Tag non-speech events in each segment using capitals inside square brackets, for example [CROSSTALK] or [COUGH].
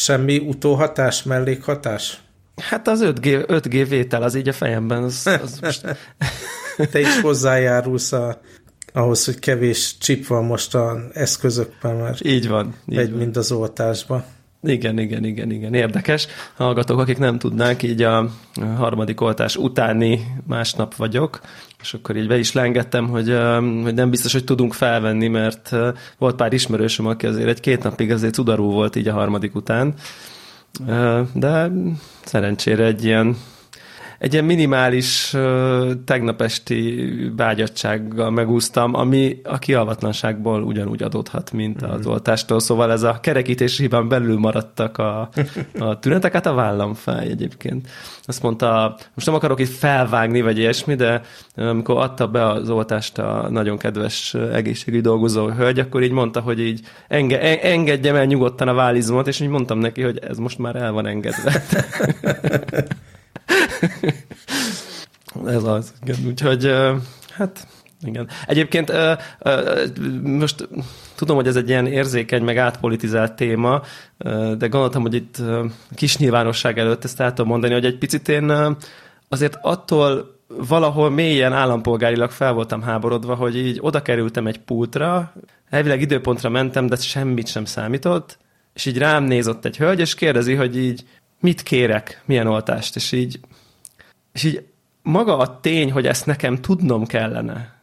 semmi utóhatás, mellékhatás? Hát az 5G, 5G vétel az így a fejemben. Az, az most... Te is hozzájárulsz a, ahhoz, hogy kevés chip van most az eszközökben, mert így van. Így megy van. mind az oltásba. Igen, igen, igen, igen. Érdekes. Hallgatók, akik nem tudnánk, így a harmadik oltás utáni másnap vagyok, és akkor így be is lengettem, hogy, hogy nem biztos, hogy tudunk felvenni, mert volt pár ismerősöm, aki azért egy-két napig azért cudarú volt így a harmadik után, de szerencsére egy ilyen egy ilyen minimális tegnap esti vágyadsággal megúsztam, ami a kialvatlanságból ugyanúgy adódhat, mint az mhm. oltástól. Szóval ez a kerekítési hibán belül maradtak a, [LAUGHS] a tünetek, hát a vállam fáj egyébként. Azt mondta, most nem akarok itt felvágni, vagy ilyesmi, de amikor adta be az oltást a nagyon kedves egészségügyi dolgozó hölgy, akkor így mondta, hogy így enge, engedjem el nyugodtan a válizmot, és így mondtam neki, hogy ez most már el van engedve. [LAUGHS] [LAUGHS] Ez az, igen. Úgyhogy, hát igen. Egyébként most tudom, hogy ez egy ilyen érzékeny, meg átpolitizált téma, de gondoltam, hogy itt kis nyilvánosság előtt ezt el tudom mondani, hogy egy picit én azért attól valahol mélyen állampolgárilag fel voltam háborodva, hogy így oda kerültem egy pultra, elvileg időpontra mentem, de semmit sem számított, és így rám nézott egy hölgy, és kérdezi, hogy így mit kérek, milyen oltást, és így, és így maga a tény, hogy ezt nekem tudnom kellene,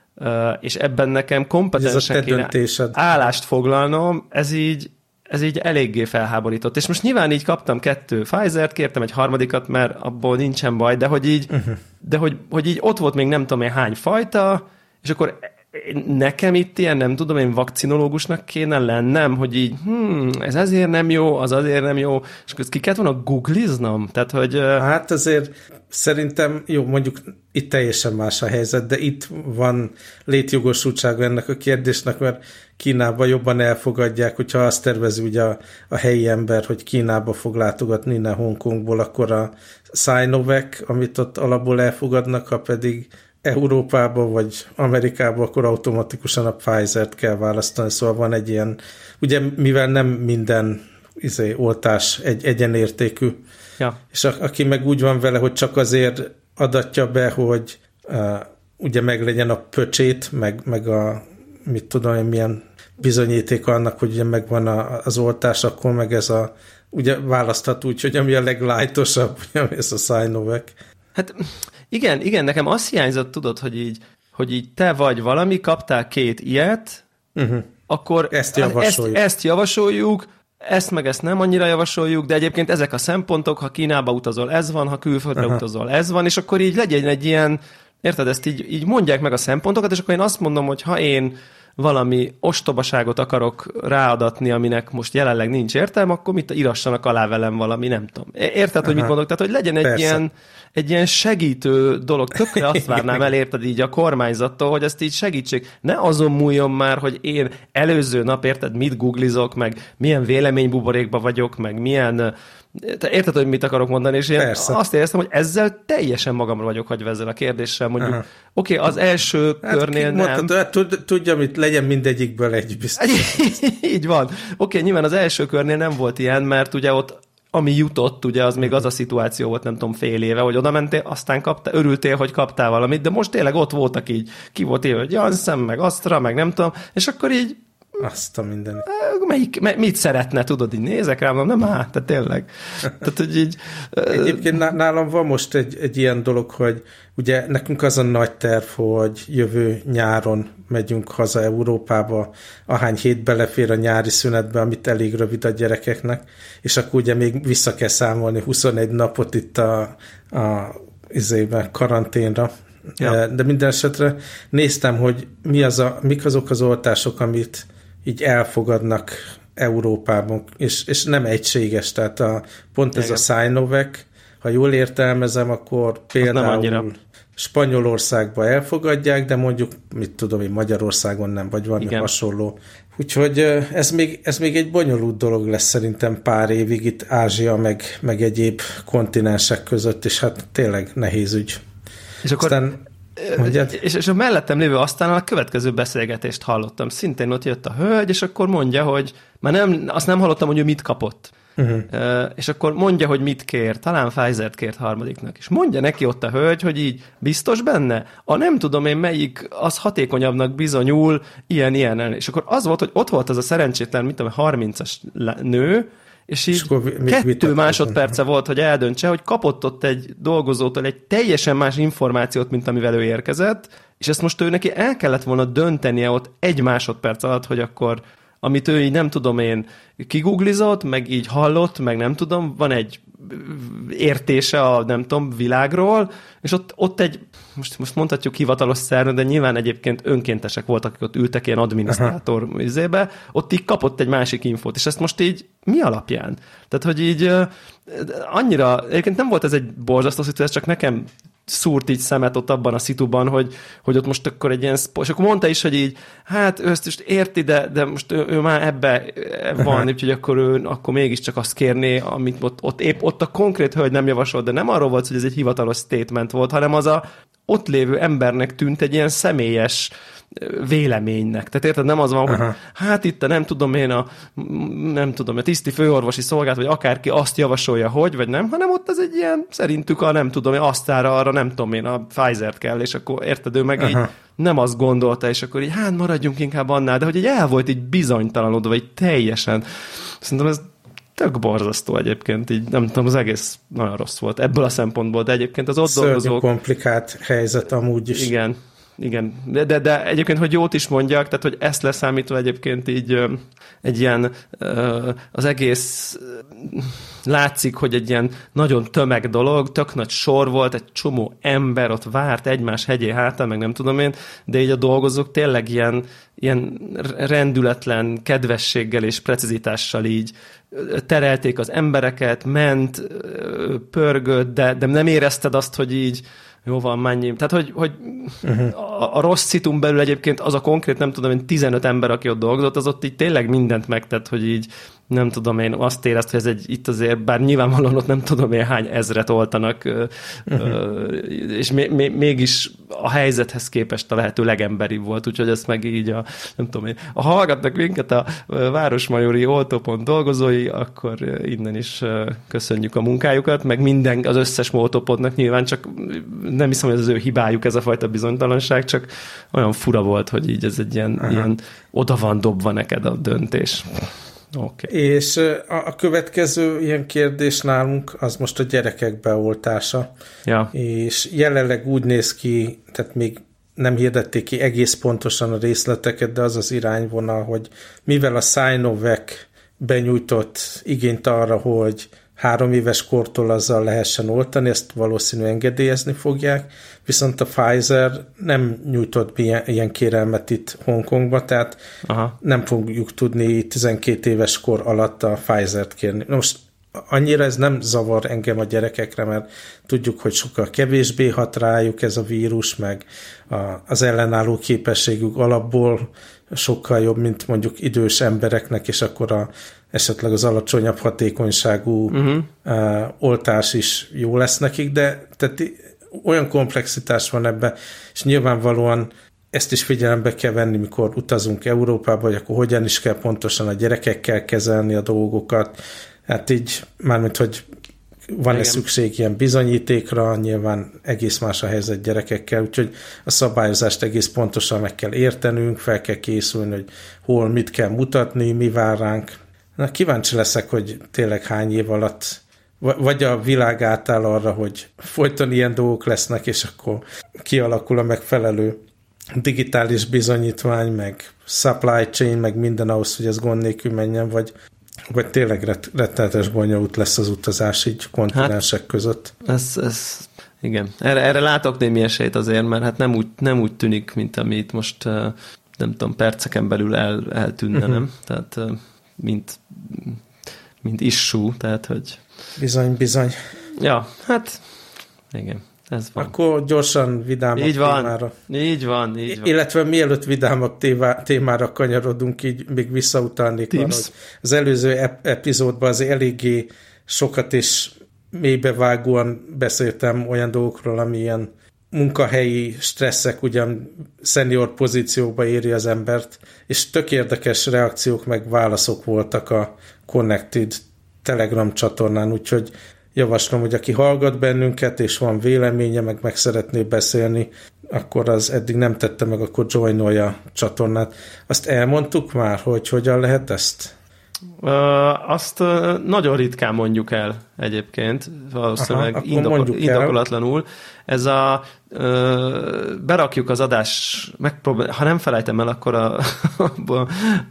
és ebben nekem kompetensen kéne állást foglalnom, ez így, ez így eléggé felháborított. És most nyilván így kaptam kettő Pfizer-t, kértem egy harmadikat, mert abból nincsen baj, de hogy így, uh-huh. de hogy, hogy így ott volt még nem tudom én hány fajta, és akkor nekem itt ilyen, nem tudom, én vakcinológusnak kéne lennem, hogy így, hmm, ez azért nem jó, az azért nem jó, és akkor ki kellett volna googliznom? Tehát, hogy... Hát azért szerintem, jó, mondjuk itt teljesen más a helyzet, de itt van létjogosultsága ennek a kérdésnek, mert Kínába jobban elfogadják, hogyha azt tervezi ugye a, a helyi ember, hogy Kínába fog látogatni innen Hongkongból, akkor a Sinovac, amit ott alapból elfogadnak, ha pedig Európába vagy Amerikába, akkor automatikusan a Pfizer-t kell választani, szóval van egy ilyen, ugye mivel nem minden izé, oltás egy egyenértékű, ja. és a, aki meg úgy van vele, hogy csak azért adatja be, hogy uh, ugye meglegyen a pöcsét, meg, meg a mit tudom én, milyen bizonyíték annak, hogy ugye megvan a, az oltás, akkor meg ez a ugye választhat úgy, hogy ami a leglájtosabb, [LAUGHS] ugye ez a Sinovac. Hát igen, igen, nekem azt hiányzott, tudod, hogy így, hogy így te vagy valami, kaptál két ilyet, uh-huh. akkor ezt javasoljuk. Ezt, ezt javasoljuk, ezt meg ezt nem annyira javasoljuk, de egyébként ezek a szempontok, ha Kínába utazol, ez van, ha külföldre Aha. utazol, ez van, és akkor így legyen egy ilyen, érted, ezt így, így mondják meg a szempontokat, és akkor én azt mondom, hogy ha én valami ostobaságot akarok ráadatni, aminek most jelenleg nincs értelme, akkor mit írassanak alá velem valami, nem tudom. Érted, Aha. hogy mit mondok? Tehát, hogy legyen egy Persze. ilyen egy ilyen segítő dolog. Tökre [LAUGHS] azt várnám el, érted így a kormányzattól, hogy ezt így segítsék. Ne azon múljon már, hogy én előző nap, érted, mit googlizok, meg milyen véleménybuborékba vagyok, meg milyen te érted, hogy mit akarok mondani, és én Persze. azt éreztem, hogy ezzel teljesen magamra vagyok hagyva ezzel a kérdéssel. Mondjuk, oké, okay, az első hát körnél nem. Mondtad, hát tudja, mit legyen mindegyikből egy biztos. [LAUGHS] Így van. Oké, okay, nyilván az első körnél nem volt ilyen, mert ugye ott ami jutott, ugye az még az a szituáció volt, nem tudom, fél éve, hogy oda mentél, aztán kaptál, örültél, hogy kaptál valamit, de most tényleg ott voltak így, ki volt éve, hogy Janssen, meg Astra, meg nem tudom, és akkor így azt a minden. Melyik, mit szeretne, tudod, így nézek rá, nem á, tehát tényleg. Tehát, hogy így... Egyébként nálam van most egy, egy ilyen dolog, hogy ugye nekünk az a nagy terv, hogy jövő nyáron megyünk haza Európába, ahány hét belefér a nyári szünetbe, amit elég rövid a gyerekeknek, és akkor ugye még vissza kell számolni 21 napot itt a, a izébe, karanténra, Ja. De minden esetre néztem, hogy mi az a, mik azok az oltások, amit így elfogadnak Európában, és, és nem egységes, tehát a, pont Igen. ez a Sinovac, ha jól értelmezem, akkor például Spanyolországban elfogadják, de mondjuk, mit tudom én, Magyarországon nem, vagy valami Igen. hasonló. Úgyhogy ez még, ez még egy bonyolult dolog lesz szerintem pár évig itt Ázsia, meg, meg egyéb kontinensek között, és hát tényleg nehéz ügy. És akkor Aztán Mondjad. És, és a mellettem lévő asztalnál a következő beszélgetést hallottam. Szintén ott jött a hölgy, és akkor mondja, hogy már nem, azt nem hallottam, hogy ő mit kapott. uh-huh. és akkor mondja, hogy mit kér, talán Pfizer-t kért harmadiknak, és mondja neki ott a hölgy, hogy így biztos benne? A nem tudom én melyik, az hatékonyabbnak bizonyul ilyen, ilyen, és akkor az volt, hogy ott volt az a szerencsétlen, mit tudom, 30-as nő, és így és akkor kettő másodperce volt, hogy eldöntse, hogy kapott ott egy dolgozótól egy teljesen más információt, mint amivel ő érkezett, és ezt most ő neki el kellett volna döntenie ott egy másodperc alatt, hogy akkor amit ő így nem tudom én kiguglizott, meg így hallott, meg nem tudom, van egy értése a nem tudom, világról, és ott, ott egy, most, most mondhatjuk hivatalos szerv, de nyilván egyébként önkéntesek voltak, akik ott ültek ilyen adminisztrátor izébe, ott így kapott egy másik infót, és ezt most így mi alapján? Tehát, hogy így annyira, egyébként nem volt ez egy borzasztó ez csak nekem szúrt így szemet ott abban a szituban, hogy, hogy ott most akkor egy ilyen, és akkor mondta is, hogy így, hát ő ezt is érti, de, de most ő, ő már ebbe van, úgyhogy akkor ő akkor mégiscsak azt kérné, amit ott, ott épp ott a konkrét hölgy nem javasolt, de nem arról volt, hogy ez egy hivatalos statement volt, hanem az a ott lévő embernek tűnt egy ilyen személyes véleménynek. Tehát érted, nem az van, Aha. hogy hát itt nem tudom én a nem tudom, a tiszti főorvosi szolgált, vagy akárki azt javasolja, hogy, vagy nem, hanem ott az egy ilyen, szerintük a nem tudom, asztára arra nem tudom én, a Pfizer-t kell, és akkor érted, ő meg Aha. így nem azt gondolta, és akkor így hát maradjunk inkább annál, de hogy egy el volt így bizonytalanodva, vagy teljesen. Szerintem ez tök borzasztó egyébként, így nem tudom, az egész nagyon rossz volt ebből a szempontból, de egyébként az ott Szörnyű dolgozók... komplikált helyzet amúgy is. Igen, igen. De, de, de egyébként, hogy jót is mondjak, tehát, hogy ezt leszámítva egyébként így egy ilyen az egész látszik, hogy egy ilyen nagyon tömeg dolog, tök nagy sor volt, egy csomó ember ott várt egymás hegyé hátán, meg nem tudom én, de így a dolgozók tényleg ilyen, ilyen rendületlen kedvességgel és precizitással így terelték az embereket, ment, pörgött, de, de nem érezted azt, hogy így jó van, mennyi. Tehát, hogy, hogy uh-huh. a, a rossz szitum belül egyébként az a konkrét, nem tudom én, 15 ember, aki ott dolgozott, az ott így tényleg mindent megtett, hogy így nem tudom én, azt érezt, hogy ez egy, itt azért, bár nyilvánvalóan ott nem tudom én hány ezret oltanak, uh-huh. és még, még, mégis a helyzethez képest a lehető legemberibb volt, úgyhogy ezt meg így a, nem tudom én, ha hallgatnak minket a Városmajori oltópont dolgozói, akkor innen is köszönjük a munkájukat, meg minden, az összes oltópontnak nyilván csak nem hiszem, hogy ez az ő hibájuk ez a fajta bizonytalanság, csak olyan fura volt, hogy így ez egy ilyen, ilyen oda van dobva neked a döntés. Okay. És a következő ilyen kérdés nálunk az most a gyerekek beoltása. Ja. És jelenleg úgy néz ki, tehát még nem hirdették ki egész pontosan a részleteket, de az az irányvonal, hogy mivel a Sinovac benyújtott igényt arra, hogy három éves kortól azzal lehessen oltani, ezt valószínűleg engedélyezni fogják, viszont a Pfizer nem nyújtott ilyen, ilyen kérelmet itt Hongkongba, tehát Aha. nem fogjuk tudni 12 éves kor alatt a Pfizer-t kérni. Most annyira ez nem zavar engem a gyerekekre, mert tudjuk, hogy sokkal kevésbé hat rájuk ez a vírus, meg a, az ellenálló képességük alapból sokkal jobb, mint mondjuk idős embereknek, és akkor a, esetleg az alacsonyabb hatékonyságú uh-huh. uh, oltás is jó lesz nekik, de tehát olyan komplexitás van ebben, és nyilvánvalóan ezt is figyelembe kell venni, mikor utazunk Európába, hogy akkor hogyan is kell pontosan a gyerekekkel kezelni a dolgokat. Hát így, mármint, hogy van-e szükség ilyen bizonyítékra, nyilván egész más a helyzet gyerekekkel, úgyhogy a szabályozást egész pontosan meg kell értenünk, fel kell készülni, hogy hol mit kell mutatni, mi vár ránk. Na, kíváncsi leszek, hogy tényleg hány év alatt vagy a világ átáll arra, hogy folyton ilyen dolgok lesznek, és akkor kialakul a megfelelő digitális bizonyítvány, meg supply chain, meg minden ahhoz, hogy ez gond nélkül menjen, vagy, vagy tényleg ret, rettenetes bonyolult lesz az utazás így kontinensek hát, között. Ez, ez, igen. Erre, erre látok némi esélyt azért, mert hát nem úgy, nem úgy tűnik, mint amit most nem tudom, perceken belül el, eltűnne, uh-huh. nem? Tehát mint, mint issú, tehát hogy Bizony, bizony. Ja, hát igen. Ez van. Akkor gyorsan vidámak így van, témára. Így van, így van. Illetve mielőtt vidámak témára kanyarodunk, így még visszautalnék arra, hogy az előző ep- epizódban az eléggé sokat és mélybevágóan beszéltem olyan dolgokról, ami ilyen munkahelyi stresszek ugyan szenior pozícióba éri az embert, és tök érdekes reakciók meg válaszok voltak a Connected Telegram csatornán, úgyhogy javaslom, hogy aki hallgat bennünket, és van véleménye, meg meg szeretné beszélni, akkor az eddig nem tette meg, akkor joinolja a csatornát. Azt elmondtuk már, hogy hogyan lehet ezt? Uh, azt nagyon ritkán mondjuk el egyébként, valószínűleg Aha, indokol, indokolatlanul. Ez a berakjuk az adás, megpróbál, ha nem felejtem el, akkor a,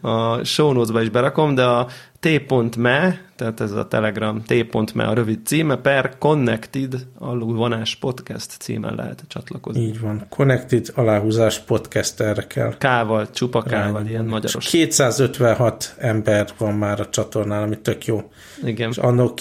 a show notes-ba is berakom, de a t.me, tehát ez a Telegram t.me a rövid címe, per Connected alulvonás podcast címen lehet csatlakozni. Így van. Connected aláhúzás podcast erre kell. Kával, csupa kával, ilyen magyaros. 256 ember van már a csatornán, ami tök jó. Igen. És annak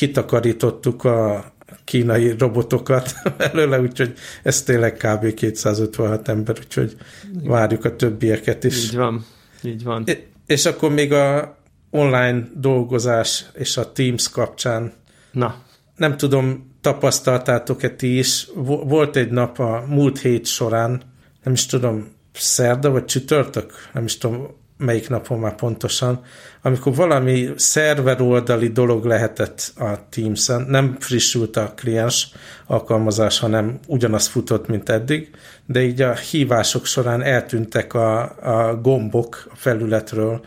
kitakarítottuk a kínai robotokat [LAUGHS] előle, úgyhogy ez tényleg kb. 256 ember, úgyhogy várjuk a többieket is. Így van, így van. És akkor még a online dolgozás és a Teams kapcsán. Na. Nem tudom, tapasztaltátok-e ti is, volt egy nap a múlt hét során, nem is tudom, szerda vagy csütörtök, nem is tudom, melyik napon már pontosan, amikor valami szerver oldali dolog lehetett a Teams-en, nem frissült a kliens alkalmazás, hanem ugyanaz futott, mint eddig, de így a hívások során eltűntek a, a gombok a felületről,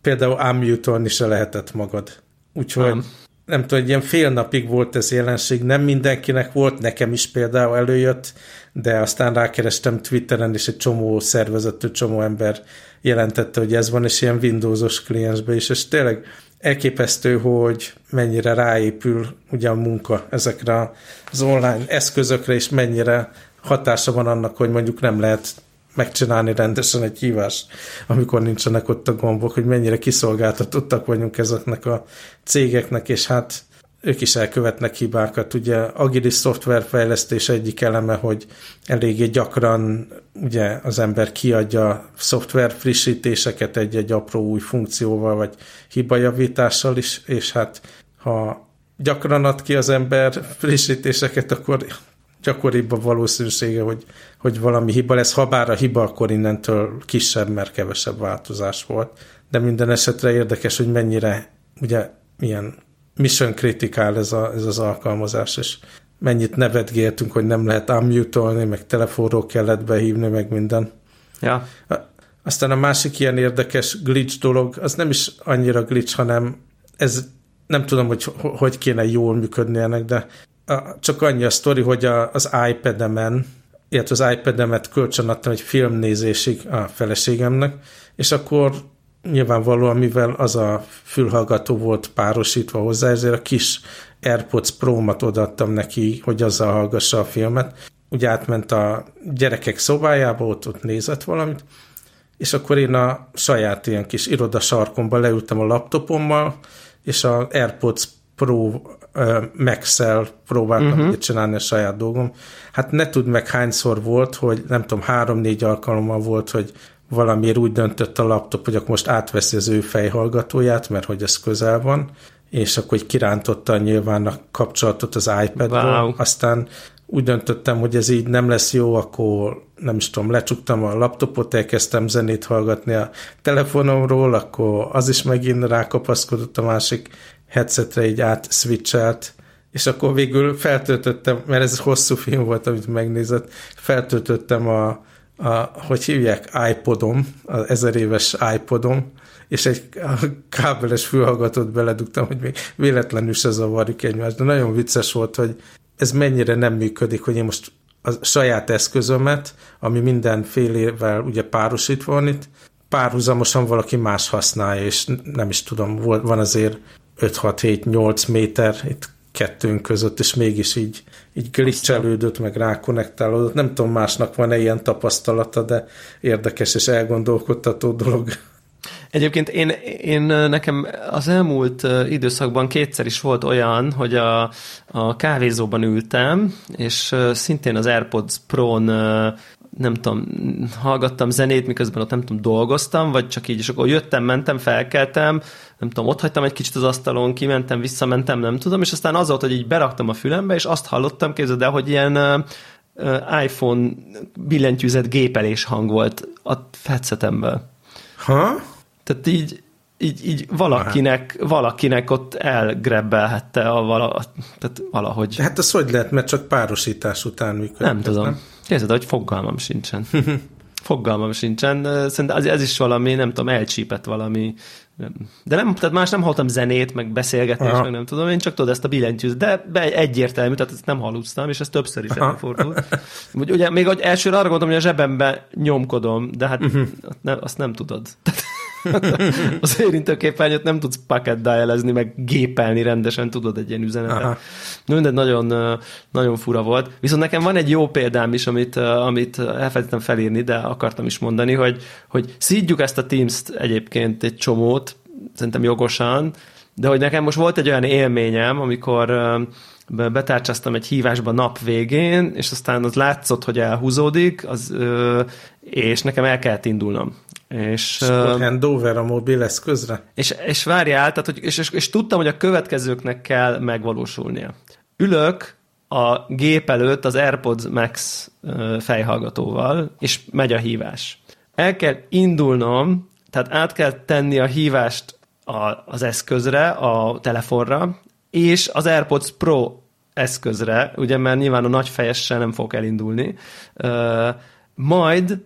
például unmute se lehetett magad. Úgyhogy nem. Nem tudom, egy ilyen fél napig volt ez jelenség, nem mindenkinek volt, nekem is például előjött, de aztán rákerestem Twitteren, és egy csomó szervezetű, csomó ember jelentette, hogy ez van, és ilyen Windowsos kliensbe is, és tényleg elképesztő, hogy mennyire ráépül ugye a munka ezekre az online eszközökre, és mennyire hatása van annak, hogy mondjuk nem lehet megcsinálni rendesen egy hívást, amikor nincsenek ott a gombok, hogy mennyire kiszolgáltatottak vagyunk ezeknek a cégeknek, és hát ők is elkövetnek hibákat. Ugye agilis szoftverfejlesztés egyik eleme, hogy eléggé gyakran ugye az ember kiadja szoftver frissítéseket egy-egy apró új funkcióval, vagy hibajavítással is, és hát ha gyakran ad ki az ember frissítéseket, akkor gyakoribb a valószínűsége, hogy, hogy valami hiba lesz, ha bár a hiba akkor innentől kisebb, mert kevesebb változás volt. De minden esetre érdekes, hogy mennyire ugye milyen mission kritikál ez, a, ez az alkalmazás, és mennyit nevetgéltünk, hogy nem lehet unmute meg telefonról kellett behívni, meg minden. Ja. Aztán a másik ilyen érdekes glitch dolog, az nem is annyira glitch, hanem ez nem tudom, hogy hogy kéne jól működni ennek, de csak annyi a sztori, hogy a, az iPad-emen, illetve az iPad-emet kölcsön adtam egy filmnézésig a feleségemnek, és akkor nyilvánvalóan, mivel az a fülhallgató volt párosítva hozzá, ezért a kis AirPods Pro-mat odaadtam neki, hogy azzal hallgassa a filmet. Ugye átment a gyerekek szobájába, ott, ott nézett valamit, és akkor én a saját ilyen kis irodasarkomba leültem a laptopommal, és a AirPods Pro Max-el próbáltam uh-huh. csinálni a saját dolgom. Hát ne tudd meg hányszor volt, hogy nem tudom, három-négy alkalommal volt, hogy valamiért úgy döntött a laptop, hogy akkor most átveszi az ő fejhallgatóját, mert hogy ez közel van, és akkor hogy kirántotta nyilván a kapcsolatot az iPad-ról, wow. aztán úgy döntöttem, hogy ez így nem lesz jó, akkor nem is tudom, lecsuktam a laptopot, elkezdtem zenét hallgatni a telefonomról, akkor az is megint rákapaszkodott a másik headsetre, így át switchelt, és akkor végül feltöltöttem, mert ez hosszú film volt, amit megnézett, feltöltöttem a, a hogy hívják, iPodom, az ezer éves iPodom, és egy kábeles fülhallgatót beledugtam, hogy még véletlenül se zavarjuk egymást, de nagyon vicces volt, hogy ez mennyire nem működik, hogy én most a saját eszközömet, ami minden fél évvel ugye párosítva van itt, párhuzamosan valaki más használja, és nem is tudom, van azért 5-6-7-8 méter itt kettőnk között, és mégis így, így glitchelődött, meg rákonektálódott. Nem tudom, másnak van-e ilyen tapasztalata, de érdekes és elgondolkodtató dolog. Egyébként én, én nekem az elmúlt időszakban kétszer is volt olyan, hogy a, a kávézóban ültem, és szintén az AirPods Pro-n nem tudom, hallgattam zenét, miközben ott nem tudom, dolgoztam, vagy csak így, és akkor jöttem, mentem, felkeltem, nem tudom, ott hagytam egy kicsit az asztalon, kimentem, visszamentem, nem tudom, és aztán az volt, hogy így beraktam a fülembe, és azt hallottam, képzeld el, hogy ilyen iPhone billentyűzet gépelés hang volt a headsetemből. Ha? Tehát így így, így valakinek, Aha. valakinek ott elgrebbelhette a vala, tehát valahogy. Hát az hogy lehet, mert csak párosítás után működik. Nem tudom. Nem? Képzeld, hogy fogalmam sincsen. [LAUGHS] fogalmam sincsen. Szerintem ez, ez is valami, nem tudom, elcsípett valami. De nem, tehát más nem hallottam zenét, meg beszélgetést, meg nem tudom, én csak tudod ezt a billentyűt, de be egyértelmű, tehát ezt nem hallottam, és ez többször is előfordult. Ugye még hogy elsőre arra gondolom, hogy a zsebembe nyomkodom, de hát uh-huh. azt nem tudod. [LAUGHS] az érintőképernyőt nem tudsz packet dialezni, meg gépelni rendesen, tudod egy ilyen üzenetet. No, de nagyon, nagyon fura volt. Viszont nekem van egy jó példám is, amit, amit elfelejtettem felírni, de akartam is mondani, hogy, hogy szídjuk ezt a Teams-t egyébként egy csomót, szerintem jogosan, de hogy nekem most volt egy olyan élményem, amikor betárcsáztam egy hívásba nap végén, és aztán az látszott, hogy elhúzódik, az, és nekem el kellett indulnom. És, uh, handover a mobil eszközre? És, és várjál, tehát, hogy, és, és, és tudtam, hogy a következőknek kell megvalósulnia. Ülök a gép előtt az AirPods Max fejhallgatóval, és megy a hívás. El kell indulnom, tehát át kell tenni a hívást a, az eszközre, a telefonra, és az AirPods Pro eszközre, ugye, mert nyilván a nagy fejessel nem fog elindulni, majd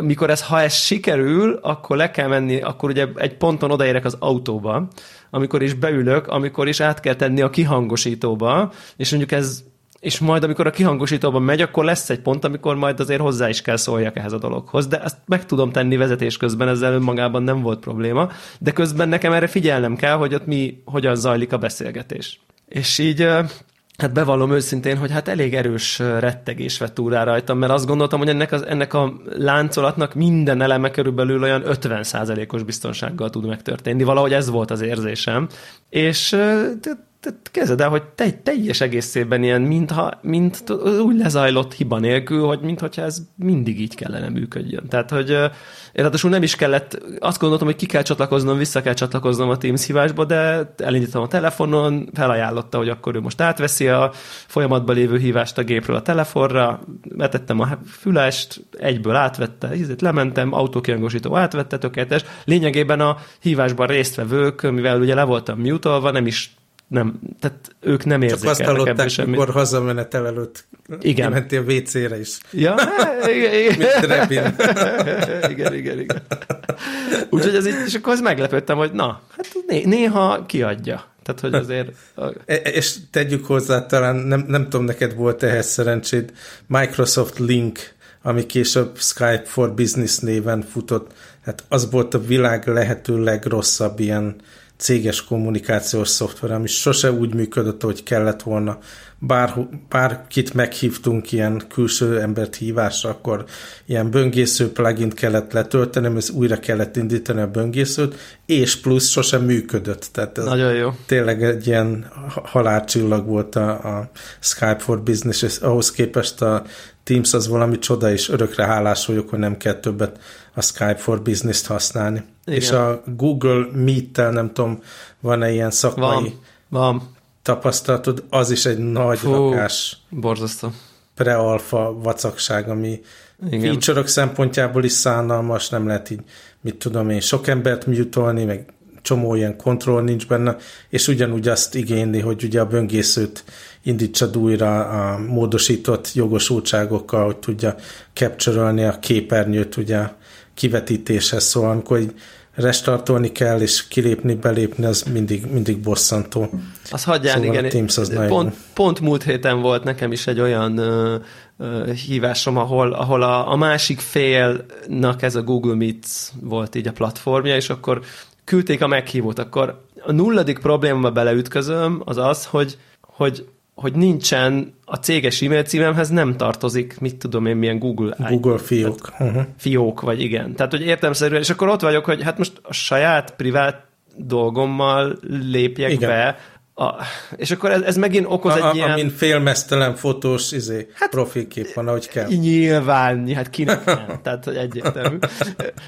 mikor ez, ha ez sikerül, akkor le kell menni, akkor ugye egy ponton odaérek az autóba, amikor is beülök, amikor is át kell tenni a kihangosítóba, és mondjuk ez és majd amikor a kihangosítóban megy, akkor lesz egy pont, amikor majd azért hozzá is kell szóljak ehhez a dologhoz, de ezt meg tudom tenni vezetés közben, ezzel önmagában nem volt probléma, de közben nekem erre figyelnem kell, hogy ott mi, hogyan zajlik a beszélgetés. És így Hát bevallom őszintén, hogy hát elég erős rettegés vett rá rajtam, mert azt gondoltam, hogy ennek, az, ennek a láncolatnak minden eleme körülbelül olyan 50%-os biztonsággal tud megtörténni. Valahogy ez volt az érzésem. És kezded el, hogy te, teljes egészében ilyen, mintha, mint úgy lezajlott hiba nélkül, hogy mintha ez mindig így kellene működjön. Tehát, hogy ráadásul nem is kellett, azt gondoltam, hogy ki kell csatlakoznom, vissza kell csatlakoznom a Teams hívásba, de elindítom a telefonon, felajánlotta, hogy akkor ő most átveszi a folyamatban lévő hívást a gépről a telefonra, betettem a fülest, egyből átvette, ízét lementem, autókiangosító átvette, tökéletes. Lényegében a hívásban résztvevők, mivel ugye le voltam mutolva, nem is nem, tehát ők nem érzékelnek Csak azt hallották, semmit. mikor hazamenetel előtt igen. mentél a WC-re is. Ja, [LAUGHS] igen. [LAUGHS] igen, igen, igen. Úgyhogy ez így, és akkor az meglepődtem, hogy na, hát né- néha kiadja. Tehát, hogy azért... E, és tegyük hozzá, talán nem, nem tudom, neked volt ehhez szerencséd, Microsoft Link, ami később Skype for Business néven futott, hát az volt a világ lehető legrosszabb ilyen céges kommunikációs szoftver, ami sose úgy működött, hogy kellett volna. Bár, bárkit meghívtunk ilyen külső embert hívásra, akkor ilyen böngésző plugin kellett letölteni, ez újra kellett indítani a böngészőt, és plusz sosem működött. Tehát ez Nagyon jó. Tényleg egy ilyen halálcsillag volt a, a Skype for Business, és ahhoz képest a Teams az valami csoda, és örökre hálás vagyok, hogy nem kell többet a Skype for Business-t használni. Igen. És a Google Meet-tel, nem tudom, van-e ilyen szakmai van, van. tapasztalatod, az is egy nagy Fú, rakás borzasztó. pre-alfa vacakság, ami Igen. feature szempontjából is szánalmas, nem lehet így, mit tudom én, sok embert mutolni, meg csomó ilyen kontroll nincs benne, és ugyanúgy azt igényli, hogy ugye a böngészőt indítsad újra a módosított jogosultságokkal, hogy tudja capture a képernyőt ugye kivetítéshez, szóval amikor restartolni kell, és kilépni, belépni, az mindig, mindig bosszantó. Az hagyján, szóval igen. Teams az pont, pont múlt héten volt nekem is egy olyan uh, uh, hívásom, ahol, ahol a, a másik félnak ez a Google Meet volt így a platformja, és akkor küldték a meghívót, akkor a nulladik problémába beleütközöm, az az, hogy, hogy hogy nincsen a céges e-mail címemhez nem tartozik, mit tudom én, milyen Google Google fiók. Uh-huh. Fiók, vagy igen. Tehát, hogy értelmszerűen, és akkor ott vagyok, hogy hát most a saját privát dolgommal lépjek igen. be a, és akkor ez, ez megint okoz a, egy a, ilyen... Amin félmeztelen fotós izé, hát, profilkép van, ahogy kell. Nyilván, hát kinek [LAUGHS] nem, tehát hogy egyértelmű.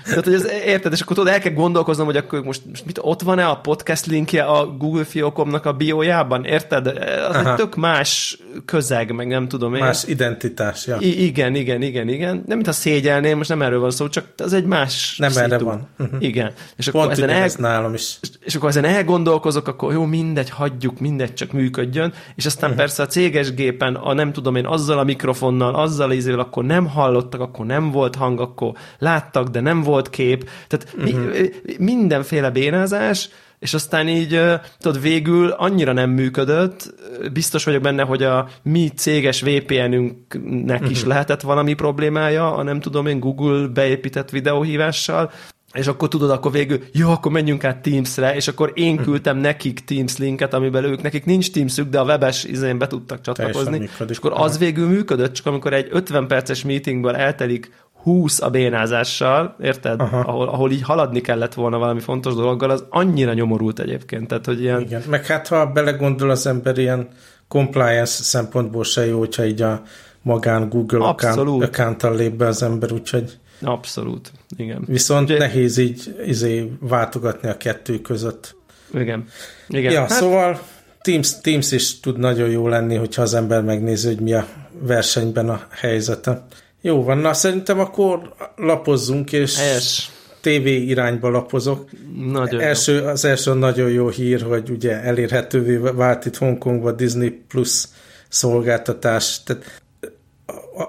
tehát, hogy ez, érted, és akkor tudod, el kell gondolkoznom, hogy akkor most, most mit, ott van-e a podcast linkje a Google Fiókomnak a biójában, érted? Az Aha. egy tök más közeg, meg nem tudom én. Más identitás, ja. I- igen, igen, igen, igen. Nem, mint a szégyelném, most nem erről van szó, csak az egy más Nem szitu. erre van. Uh-huh. Igen. És akkor Pont ezen el... nálam is. És, és akkor ezen elgondolkozok, akkor jó, mindegy, hagy hagyjuk, mindegy, csak működjön, és aztán uh-huh. persze a céges gépen, a nem tudom én, azzal a mikrofonnal, azzal ízével, akkor nem hallottak, akkor nem volt hang, akkor láttak, de nem volt kép, tehát uh-huh. mi, mindenféle bénázás, és aztán így, tudod, végül annyira nem működött, biztos vagyok benne, hogy a mi céges VPN-ünknek uh-huh. is mhm. lehetett valami problémája, a nem tudom én Google beépített videóhívással, és akkor tudod, akkor végül, jó, akkor menjünk át Teams-re, és akkor én hm. küldtem nekik Teams linket, amiben ők, nekik nincs Teamsük, de a webes izén be tudtak csatlakozni, és akkor az végül működött, csak amikor egy 50 perces meetingből eltelik 20 a bénázással, érted? Ahol, ahol így haladni kellett volna valami fontos dologgal, az annyira nyomorult egyébként. Tehát, hogy ilyen... Igen, meg hát ha belegondol az ember ilyen compliance szempontból se jó, hogyha így a magán Google account, account lép be az ember, úgyhogy Abszolút, igen. Viszont Ugye... nehéz így izé, váltogatni a kettő között. Igen. igen. Ja, hát... szóval Teams, Teams is tud nagyon jó lenni, hogyha az ember megnézi, hogy mi a versenyben a helyzete. Jó van, na szerintem akkor lapozzunk, és Helyes. TV irányba lapozok. Nagyon első, jó. Az első nagyon jó hír, hogy ugye elérhetővé vált itt Hongkongban Disney Plus szolgáltatás. Tehát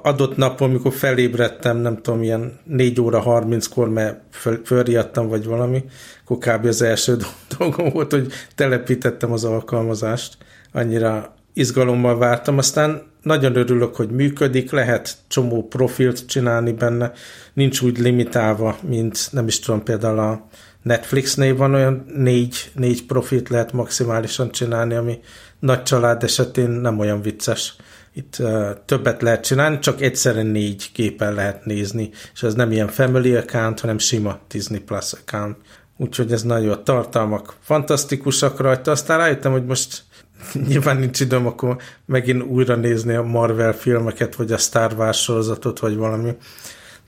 adott napon, amikor felébredtem, nem tudom, ilyen 4 óra 30-kor, mert föl, fölriadtam, vagy valami, akkor kb. az első [LAUGHS] dolgom volt, hogy telepítettem az alkalmazást. Annyira izgalommal vártam, aztán nagyon örülök, hogy működik, lehet csomó profilt csinálni benne, nincs úgy limitálva, mint nem is tudom, például a Netflixnél van olyan négy, négy profilt lehet maximálisan csinálni, ami nagy család esetén nem olyan vicces itt többet lehet csinálni, csak egyszerűen négy képen lehet nézni, és ez nem ilyen family account, hanem sima Disney Plus account. Úgyhogy ez nagyon a tartalmak fantasztikusak rajta. Aztán rájöttem, hogy most [LAUGHS] nyilván nincs időm, akkor megint újra nézni a Marvel filmeket, vagy a Star Wars sorozatot, vagy valami.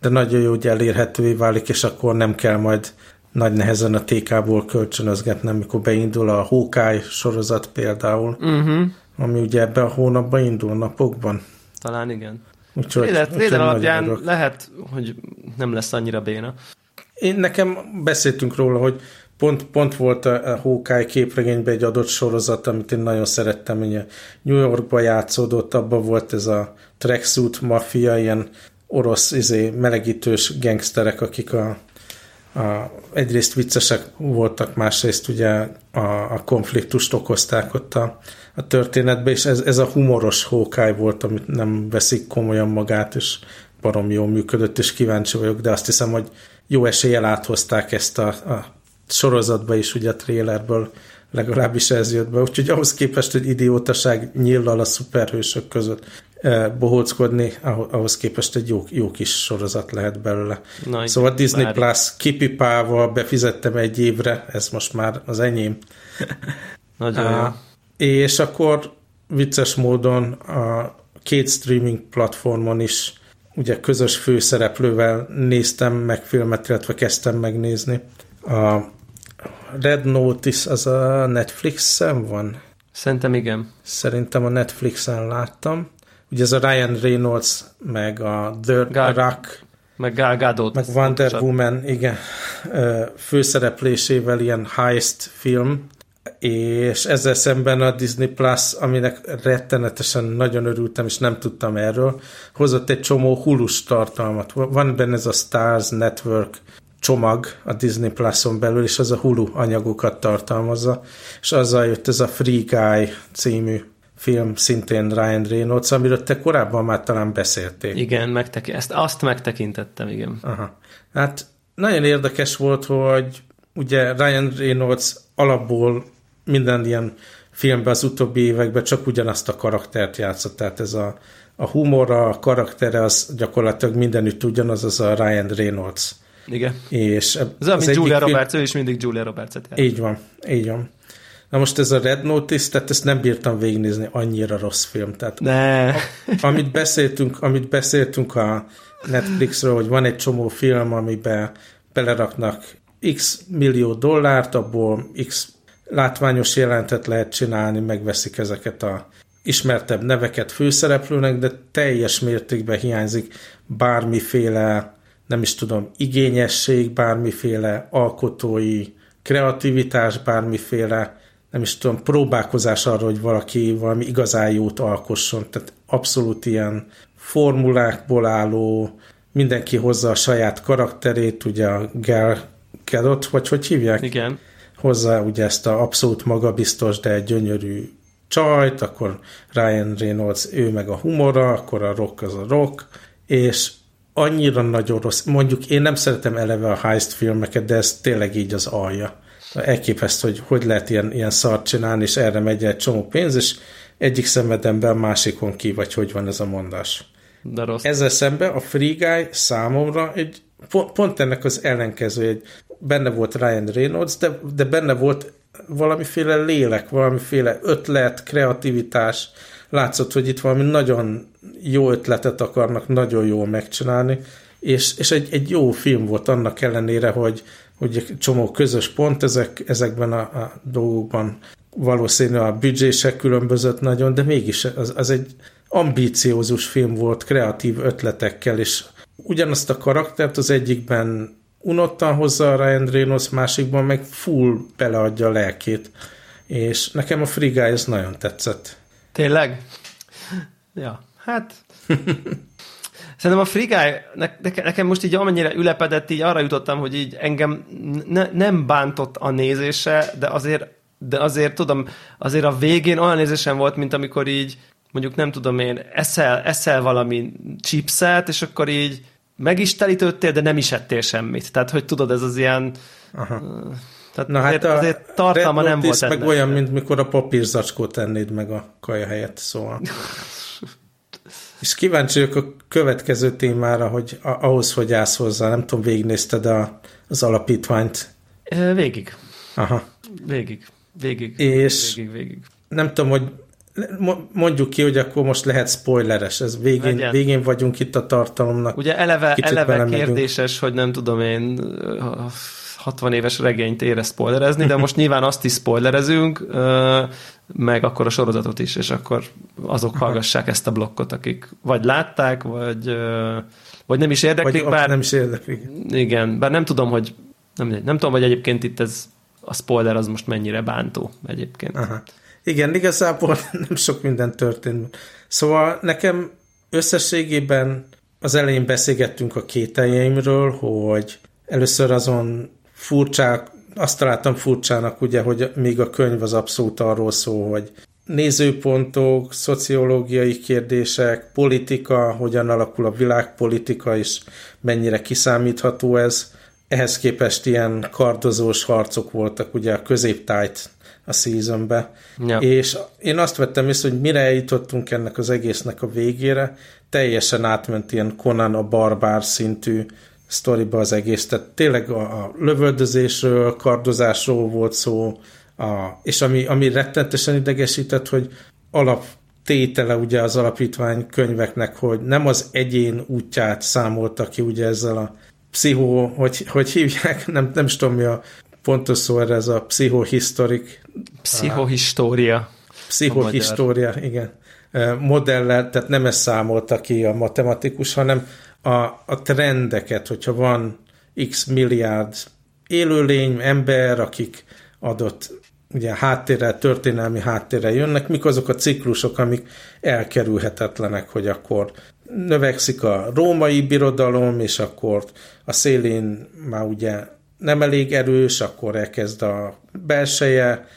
De nagyon jó, hogy elérhetővé válik, és akkor nem kell majd nagy nehezen a TK-ból kölcsönözgetnem, mikor beindul a Hawkeye sorozat például. Uh-huh ami ugye ebben a hónapban indul napokban. Talán igen. Úgyhogy, Trailer, alapján lehet, hogy nem lesz annyira béna. Én nekem beszéltünk róla, hogy pont, pont volt a Hawkeye képregényben egy adott sorozat, amit én nagyon szerettem, ugye New Yorkba játszódott, abban volt ez a tracksuit mafia, ilyen orosz izé, melegítős gangsterek, akik a, a, egyrészt viccesek voltak, másrészt ugye a, a konfliktust okozták ott a, a történetbe, és ez, ez a humoros hókály volt, amit nem veszik komolyan magát, és barom jól működött, és kíváncsi vagyok, de azt hiszem, hogy jó eséllyel áthozták ezt a, a sorozatba is, ugye a trailerből legalábbis ez jött be, úgyhogy ahhoz képest, hogy idiótaság nyillal a szuperhősök között eh, bohóckodni, ahhoz képest egy jó, jó kis sorozat lehet belőle. Na, szóval Disney Plus Plus kipipával befizettem egy évre, ez most már az enyém. [LAUGHS] Nagyon jó és akkor vicces módon a két streaming platformon is ugye közös főszereplővel néztem meg filmet, illetve kezdtem megnézni. A Red Notice az a Netflixen van? Szerintem igen. Szerintem a Netflixen láttam. Ugye ez a Ryan Reynolds, meg a The Gal- Rock, meg Gal Gadot. Meg Wonder Woman, igen, főszereplésével ilyen heist film, és ezzel szemben a Disney Plus, aminek rettenetesen nagyon örültem, és nem tudtam erről, hozott egy csomó hulus tartalmat. Van benne ez a Stars Network csomag a Disney Plus-on belül, és az a Hulu anyagokat tartalmazza, és azzal jött ez a Free Guy című film, szintén Ryan Reynolds, amiről te korábban már talán beszéltél. Igen, megtek- ezt, azt megtekintettem, igen. Aha. Hát nagyon érdekes volt, hogy ugye Ryan Reynolds alapból minden ilyen filmben az utóbbi években csak ugyanazt a karaktert játszott, tehát ez a, a humora, a karaktere az gyakorlatilag mindenütt ugyanaz, az a Ryan Reynolds. Igen. És ez az, mint Julia film... Roberts, ő is mindig Julia Roberts-et Így van, így van. Na most ez a Red Notice, tehát ezt nem bírtam végignézni, annyira rossz film. Tehát ne. A, amit beszéltünk, amit beszéltünk a Netflixről, hogy van egy csomó film, amiben beleraknak x millió dollárt, abból x látványos jelentet lehet csinálni, megveszik ezeket a ismertebb neveket főszereplőnek, de teljes mértékben hiányzik bármiféle, nem is tudom, igényesség, bármiféle alkotói kreativitás, bármiféle, nem is tudom, próbálkozás arra, hogy valaki valami igazán jót alkosson. Tehát abszolút ilyen formulákból álló, mindenki hozza a saját karakterét, ugye a Gal Gadot, vagy hogy hívják? Igen. Hozzá ugye ezt a abszolút magabiztos, de gyönyörű csajt, akkor Ryan Reynolds, ő meg a humora, akkor a rock az a rock, és annyira nagyon rossz. Mondjuk én nem szeretem eleve a heist filmeket, de ez tényleg így az alja. Elképesztő, hogy hogy lehet ilyen, ilyen szart csinálni, és erre megy egy csomó pénz, és egyik szemedemben másikon ki, vagy hogy van ez a mondás. De rossz. Ezzel szemben a Free Guy számomra egy, pont ennek az ellenkező, egy, benne volt Ryan Reynolds, de, de benne volt valamiféle lélek, valamiféle ötlet, kreativitás. Látszott, hogy itt valami nagyon jó ötletet akarnak nagyon jól megcsinálni, és, és egy, egy jó film volt annak ellenére, hogy, hogy csomó közös pont ezek, ezekben a, a dolgokban valószínű a büdzsések különbözött nagyon, de mégis az, az egy ambíciózus film volt, kreatív ötletekkel, és ugyanazt a karaktert az egyikben unottan hozza a Ryan Reynolds, másikban meg full beleadja a lelkét. És nekem a Free Guy ez nagyon tetszett. Tényleg? Ja, hát... [LAUGHS] Szerintem a Free Guy, ne, nekem most így amennyire ülepedett, így arra jutottam, hogy így engem ne, nem bántott a nézése, de azért, de azért tudom, azért a végén olyan nézésem volt, mint amikor így mondjuk nem tudom én, eszel, eszel valami chipset, és akkor így meg is telítődtél, de nem is ettél semmit. Tehát, hogy tudod, ez az ilyen... Aha. Tehát Na azért, hát azért tartalma nem volt meg ennek. olyan, mint mikor a papírzacskót tennéd meg a kaja helyett, szóval. [LAUGHS] És kíváncsi vagyok a következő témára, hogy ahhoz, hogy állsz hozzá, nem tudom, végignézted a, az alapítványt? Végig. Aha. Végig. Végig. És végig, végig. nem tudom, hogy mondjuk ki, hogy akkor most lehet spoileres, ez végén, végén vagyunk itt a tartalomnak. Ugye eleve, eleve kérdéses, hogy nem tudom én 60 éves regényt ére spoilerezni, de most nyilván azt is spoilerezünk, meg akkor a sorozatot is, és akkor azok hallgassák ezt a blokkot, akik vagy látták, vagy, vagy nem is érdeklik, vagy bár... nem is érdeklik. Igen, bár nem tudom, hogy nem, nem tudom, hogy egyébként itt ez a spoiler az most mennyire bántó egyébként. Aha. Igen, igazából [LAUGHS] nem sok minden történt. Szóval nekem összességében az elején beszélgettünk a kételjeimről, hogy először azon furcsák, azt találtam furcsának, ugye, hogy még a könyv az abszolút arról szól, hogy nézőpontok, szociológiai kérdések, politika, hogyan alakul a világpolitika, és mennyire kiszámítható ez. Ehhez képest ilyen kardozós harcok voltak ugye a középtájt a seasonbe. Ja. És én azt vettem észre, hogy mire eljutottunk ennek az egésznek a végére, teljesen átment ilyen Conan a barbár szintű sztoriba az egész. Tehát tényleg a, a lövöldözésről, kardozásról volt szó, a, és ami, ami rettentesen idegesített, hogy alap tétele ugye az alapítvány könyveknek, hogy nem az egyén útját számolta ki ugye ezzel a pszichó, hogy, hogy hívják, [LAUGHS] nem, nem is tudom mi a pontos szó erre, ez a pszichohistorik. Pszichohistória. Pszichohistória, igen. Modellel, tehát nem ezt számolta ki a matematikus, hanem a, a trendeket, hogyha van x milliárd élőlény, ember, akik adott ugye háttérrel, történelmi háttérrel jönnek, mik azok a ciklusok, amik elkerülhetetlenek, hogy akkor növekszik a római birodalom, és akkor a szélén már ugye nem elég erős, akkor elkezd a belseje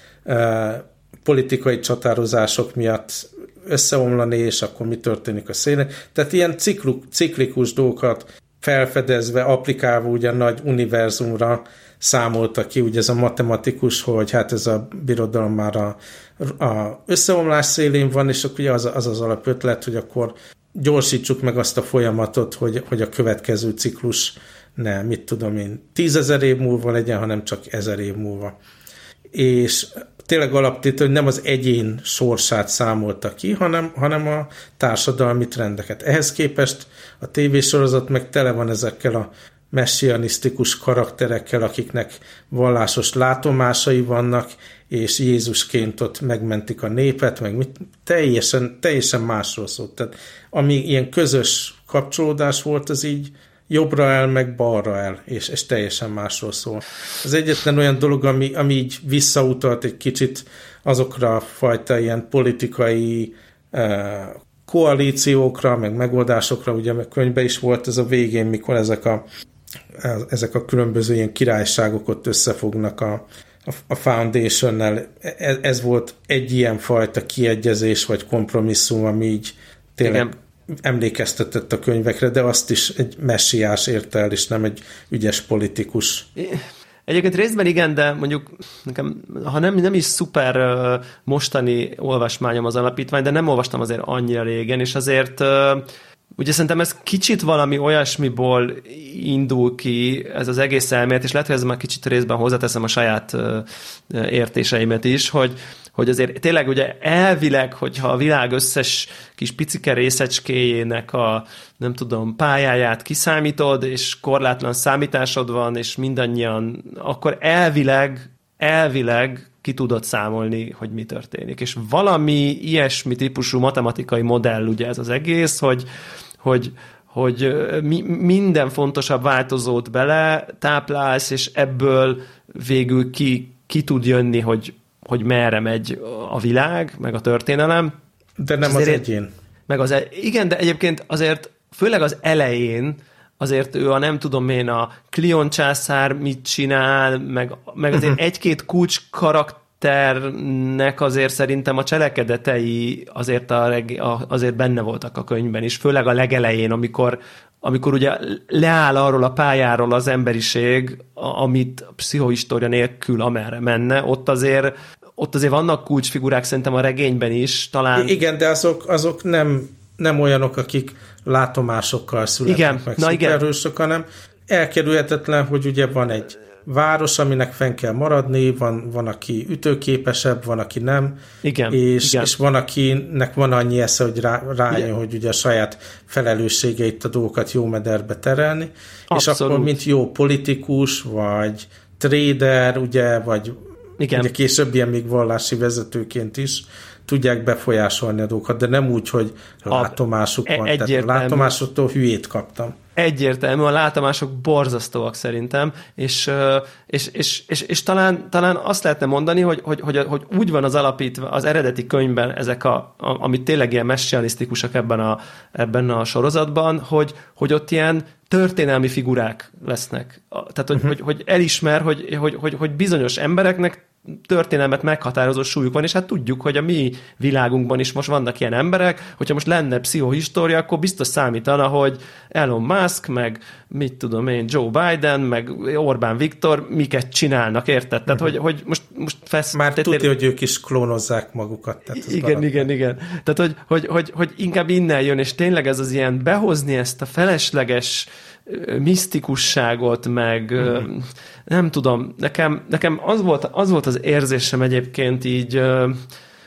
politikai csatározások miatt összeomlani, és akkor mi történik a szélen. Tehát ilyen ciklu, ciklikus dolgokat felfedezve, applikálva ugye nagy univerzumra számolta ki, ugye ez a matematikus, hogy hát ez a birodalom már a, a összeomlás szélén van, és akkor ugye az az, az alapötlet, hogy akkor gyorsítsuk meg azt a folyamatot, hogy, hogy a következő ciklus ne, mit tudom én, tízezer év múlva legyen, hanem csak ezer év múlva. és tényleg alaptét, hogy nem az egyén sorsát számolta ki, hanem, hanem a társadalmi trendeket. Ehhez képest a tévésorozat meg tele van ezekkel a messianisztikus karakterekkel, akiknek vallásos látomásai vannak, és Jézusként ott megmentik a népet, meg mit, teljesen, teljesen másról szólt. Tehát ami ilyen közös kapcsolódás volt, az így jobbra el, meg balra el, és, és teljesen másról szól. Az egyetlen olyan dolog, ami, ami így visszautalt egy kicsit azokra a fajta ilyen politikai eh, koalíciókra, meg megoldásokra, ugye a könyvben is volt ez a végén, mikor ezek a, ezek a különböző ilyen királyságok ott összefognak a, a Foundation-nel. Ez, ez volt egy ilyen fajta kiegyezés, vagy kompromisszum, ami így tényleg Igen emlékeztetett a könyvekre, de azt is egy messiás érte el, és nem egy ügyes politikus. Egyébként részben igen, de mondjuk nekem, ha nem, nem is szuper mostani olvasmányom az alapítvány, de nem olvastam azért annyira régen, és azért Ugye szerintem ez kicsit valami olyasmiból indul ki, ez az egész elmélet, és lehet, hogy ez már kicsit részben hozzáteszem a saját értéseimet is, hogy, hogy azért tényleg ugye elvileg, hogyha a világ összes kis picike részecskéjének a nem tudom, pályáját kiszámítod, és korlátlan számításod van, és mindannyian, akkor elvileg, elvileg ki tudod számolni, hogy mi történik. És valami ilyesmi típusú matematikai modell ugye ez az egész, hogy, hogy, hogy mi, minden fontosabb változót bele táplálsz, és ebből végül ki, ki tud jönni, hogy hogy merre megy a világ, meg a történelem. De nem az egyén. Meg az, e- igen, de egyébként azért főleg az elején azért ő a nem tudom én, a Klion császár mit csinál, meg, meg azért uh-huh. egy-két kulcs karakternek azért szerintem a cselekedetei azért, a, a, azért benne voltak a könyvben is, főleg a legelején, amikor, amikor ugye leáll arról a pályáról az emberiség, amit a pszichohistória nélkül amerre menne, ott azért ott azért vannak kulcsfigurák szerintem a regényben is, talán... Igen, de azok, azok nem, nem olyanok, akik látomásokkal születnek igen, meg na szuperhősök, hanem elkerülhetetlen, hogy ugye van egy város, aminek fenn kell maradni, van, van aki ütőképesebb, van, aki nem, igen, és, igen. és van, akinek van annyi esze, hogy rá, rájön, hogy ugye a saját felelősségeit a dolgokat jó mederbe terelni, Abszolút. és akkor mint jó politikus, vagy trader, ugye, vagy igen. ugye később ilyen még vallási vezetőként is tudják befolyásolni a dolgokat, de nem úgy, hogy látomásuk van. Egyértelmű. Tehát a látomásoktól hülyét kaptam. Egyértelmű, a látomások borzasztóak szerintem, és, és, és, és, és talán, talán azt lehetne mondani, hogy, hogy, hogy, hogy úgy van az alapítva az eredeti könyvben ezek, a, a, amit tényleg ilyen messianisztikusak ebben a, ebben a sorozatban, hogy, hogy ott ilyen történelmi figurák lesznek. Tehát, hogy, uh-huh. hogy, hogy elismer, hogy, hogy, hogy, hogy bizonyos embereknek történelmet meghatározó súlyuk van, és hát tudjuk, hogy a mi világunkban is most vannak ilyen emberek, hogyha most lenne pszichohistória, akkor biztos számítana, hogy Elon Musk, meg mit tudom én, Joe Biden, meg Orbán Viktor miket csinálnak, érted? Tehát, uh-huh. hogy, hogy most, most fesz... Már tudja, hogy ők is klónozzák magukat. Tehát igen, igen, igen. Tehát, hogy, hogy, hogy, hogy inkább innen jön, és tényleg ez az ilyen behozni ezt a felesleges misztikusságot, meg uh-huh. nem tudom, nekem, nekem az, volt, az volt az érzésem egyébként így,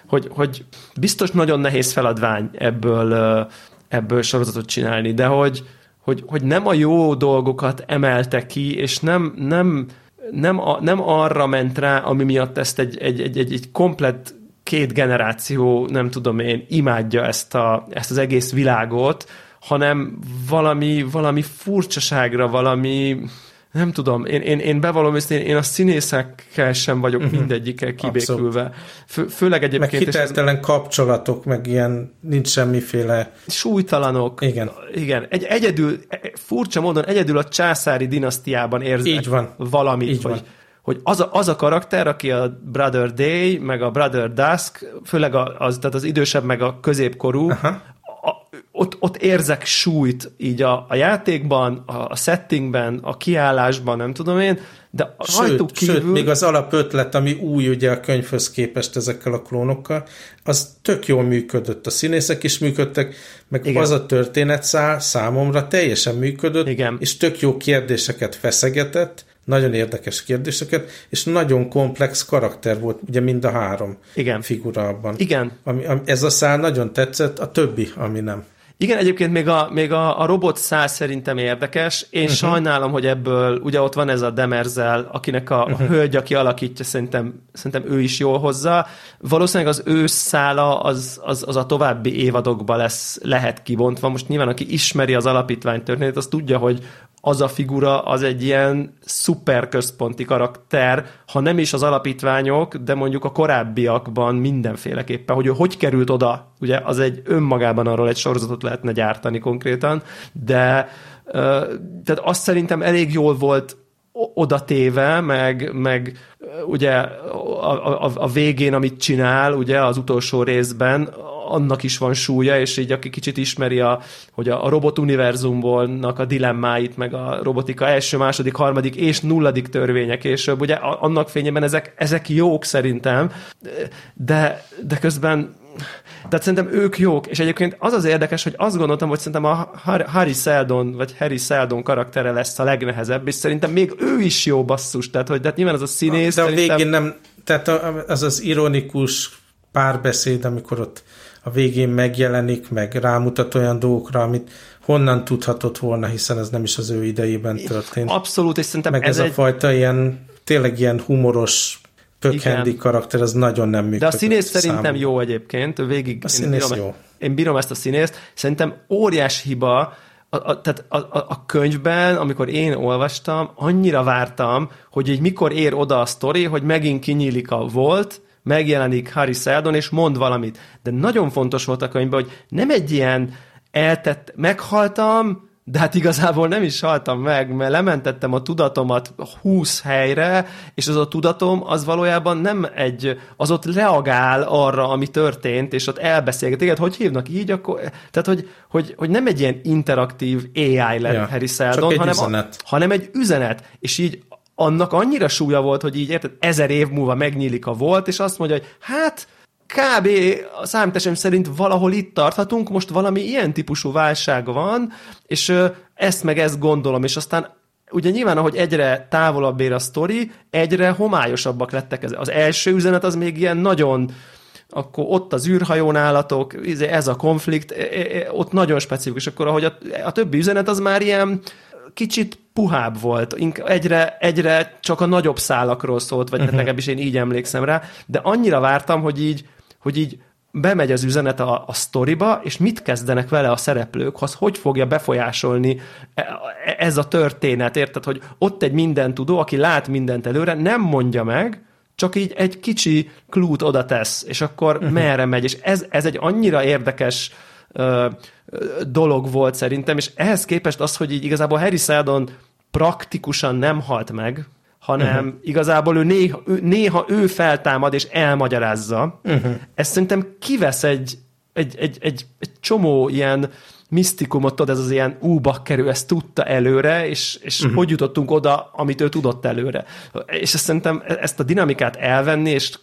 hogy, hogy biztos nagyon nehéz feladvány ebből, ebből sorozatot csinálni, de hogy, hogy, hogy nem a jó dolgokat emelte ki, és nem, nem, nem, a, nem arra ment rá, ami miatt ezt egy, egy, egy, egy, egy komplet két generáció, nem tudom én, imádja ezt, a, ezt az egész világot, hanem valami, valami furcsaságra, valami nem tudom, én, én, én bevallom őszintén, én a színészekkel sem vagyok uh-huh. mindegyikkel kibékülve. Fő, főleg egyébként... Meg hiteltelen ez... kapcsolatok, meg ilyen nincs semmiféle... Súlytalanok. Igen. Igen. Egy, egyedül, furcsa módon egyedül a császári dinasztiában érzek Így van. valamit, Így hogy, van. hogy az a, az a karakter, aki a Brother Day, meg a Brother Dusk, főleg az, tehát az idősebb, meg a középkorú, Aha ott, ott érzek súlyt így a, a játékban, a, a settingben, a kiállásban, nem tudom én, de sőt, kívül... sőt, még az alapötlet, ami új ugye a könyvhöz képest ezekkel a klónokkal, az tök jól működött. A színészek is működtek, meg Igen. az a történet szál számomra teljesen működött, Igen. és tök jó kérdéseket feszegetett, nagyon érdekes kérdéseket, és nagyon komplex karakter volt, ugye mind a három Igen. figura abban. Igen. Ami, ami, ez a szál nagyon tetszett, a többi, ami nem. Igen, egyébként még a, még a, a robot szál szerintem érdekes. Én uh-huh. sajnálom, hogy ebből, ugye ott van ez a Demerzel, akinek a, uh-huh. a hölgy, aki alakítja, szerintem, szerintem ő is jól hozza. Valószínűleg az ő szála az, az, az a további évadokban lesz, lehet kibontva. Most nyilván, aki ismeri az alapítvány történetét, az tudja, hogy az a figura az egy ilyen szuper központi karakter, ha nem is az alapítványok, de mondjuk a korábbiakban mindenféleképpen, hogy ő hogy került oda, ugye az egy önmagában arról egy sorozatot lehetne gyártani konkrétan, de tehát azt szerintem elég jól volt oda téve, meg, meg ugye a, a, a végén, amit csinál, ugye az utolsó részben, annak is van súlya, és így aki kicsit ismeri, a, hogy a, a robot univerzumból a dilemmáit, meg a robotika első, második, harmadik és nulladik törvények később, ugye annak fényében ezek, ezek jók szerintem, de, de közben tehát szerintem ők jók, és egyébként az az érdekes, hogy azt gondoltam, hogy szerintem a Harry Seldon, vagy Harry Seldon karaktere lesz a legnehezebb, és szerintem még ő is jó basszus, tehát hogy de nyilván az a színész. De a szerintem... végén nem, tehát az az ironikus párbeszéd, amikor ott a végén megjelenik, meg rámutat olyan dolgokra, amit honnan tudhatott volna, hiszen ez nem is az ő idejében történt. Abszolút, és szerintem meg ez, ez egy... a fajta ilyen, tényleg ilyen humoros pökhendi karakter, az nagyon nem működik. De a színész szerintem számú. jó egyébként, végig. A színész én bírom, jó. Én bírom ezt a színészt. Szerintem óriás hiba, a, a, tehát a, a, a könyvben, amikor én olvastam, annyira vártam, hogy így mikor ér oda a sztori, hogy megint kinyílik a volt, megjelenik Harry Seldon, és mond valamit. De nagyon fontos volt a könyvben, hogy nem egy ilyen eltett, meghaltam, de hát igazából nem is haltam meg, mert lementettem a tudatomat 20 helyre, és az a tudatom az valójában nem egy, az ott reagál arra, ami történt, és ott elbeszélget. Téged hogy hívnak így? Akkor, tehát, hogy, hogy, hogy nem egy ilyen interaktív AI lett ja, Harry Seldon, hanem, üzenet. A, hanem egy üzenet. És így annak annyira súlya volt, hogy így érted, ezer év múlva megnyílik a volt, és azt mondja, hogy hát kb. a számításom szerint valahol itt tarthatunk, most valami ilyen típusú válság van, és ezt meg ezt gondolom, és aztán ugye nyilván, ahogy egyre távolabb ér a sztori, egyre homályosabbak lettek. Az első üzenet az még ilyen nagyon akkor ott az űrhajón állatok, izé, ez a konflikt, e, e, e, ott nagyon specifikus, akkor ahogy a, a többi üzenet az már ilyen kicsit puhább volt, egyre, egyre csak a nagyobb szálakról szólt, vagy uh-huh. legalábbis én így emlékszem rá, de annyira vártam, hogy így, hogy így bemegy az üzenet a, a sztoriba, és mit kezdenek vele a szereplők, az hogy fogja befolyásolni ez a történet, érted, hogy ott egy minden tudó, aki lát mindent előre, nem mondja meg, csak így egy kicsi klút oda tesz, és akkor uh-huh. merre megy, és ez, ez egy annyira érdekes ö, dolog volt szerintem, és ehhez képest az, hogy így igazából Harry Seldon praktikusan nem halt meg, hanem uh-huh. igazából ő néha, ő néha ő feltámad és elmagyarázza. Uh-huh. Ez szerintem kivesz egy, egy, egy, egy, egy csomó ilyen misztikumot, tudod, ez az ilyen ú, bakkerő, ezt tudta előre, és, és uh-huh. hogy jutottunk oda, amit ő tudott előre. És ezt szerintem ezt a dinamikát elvenni, és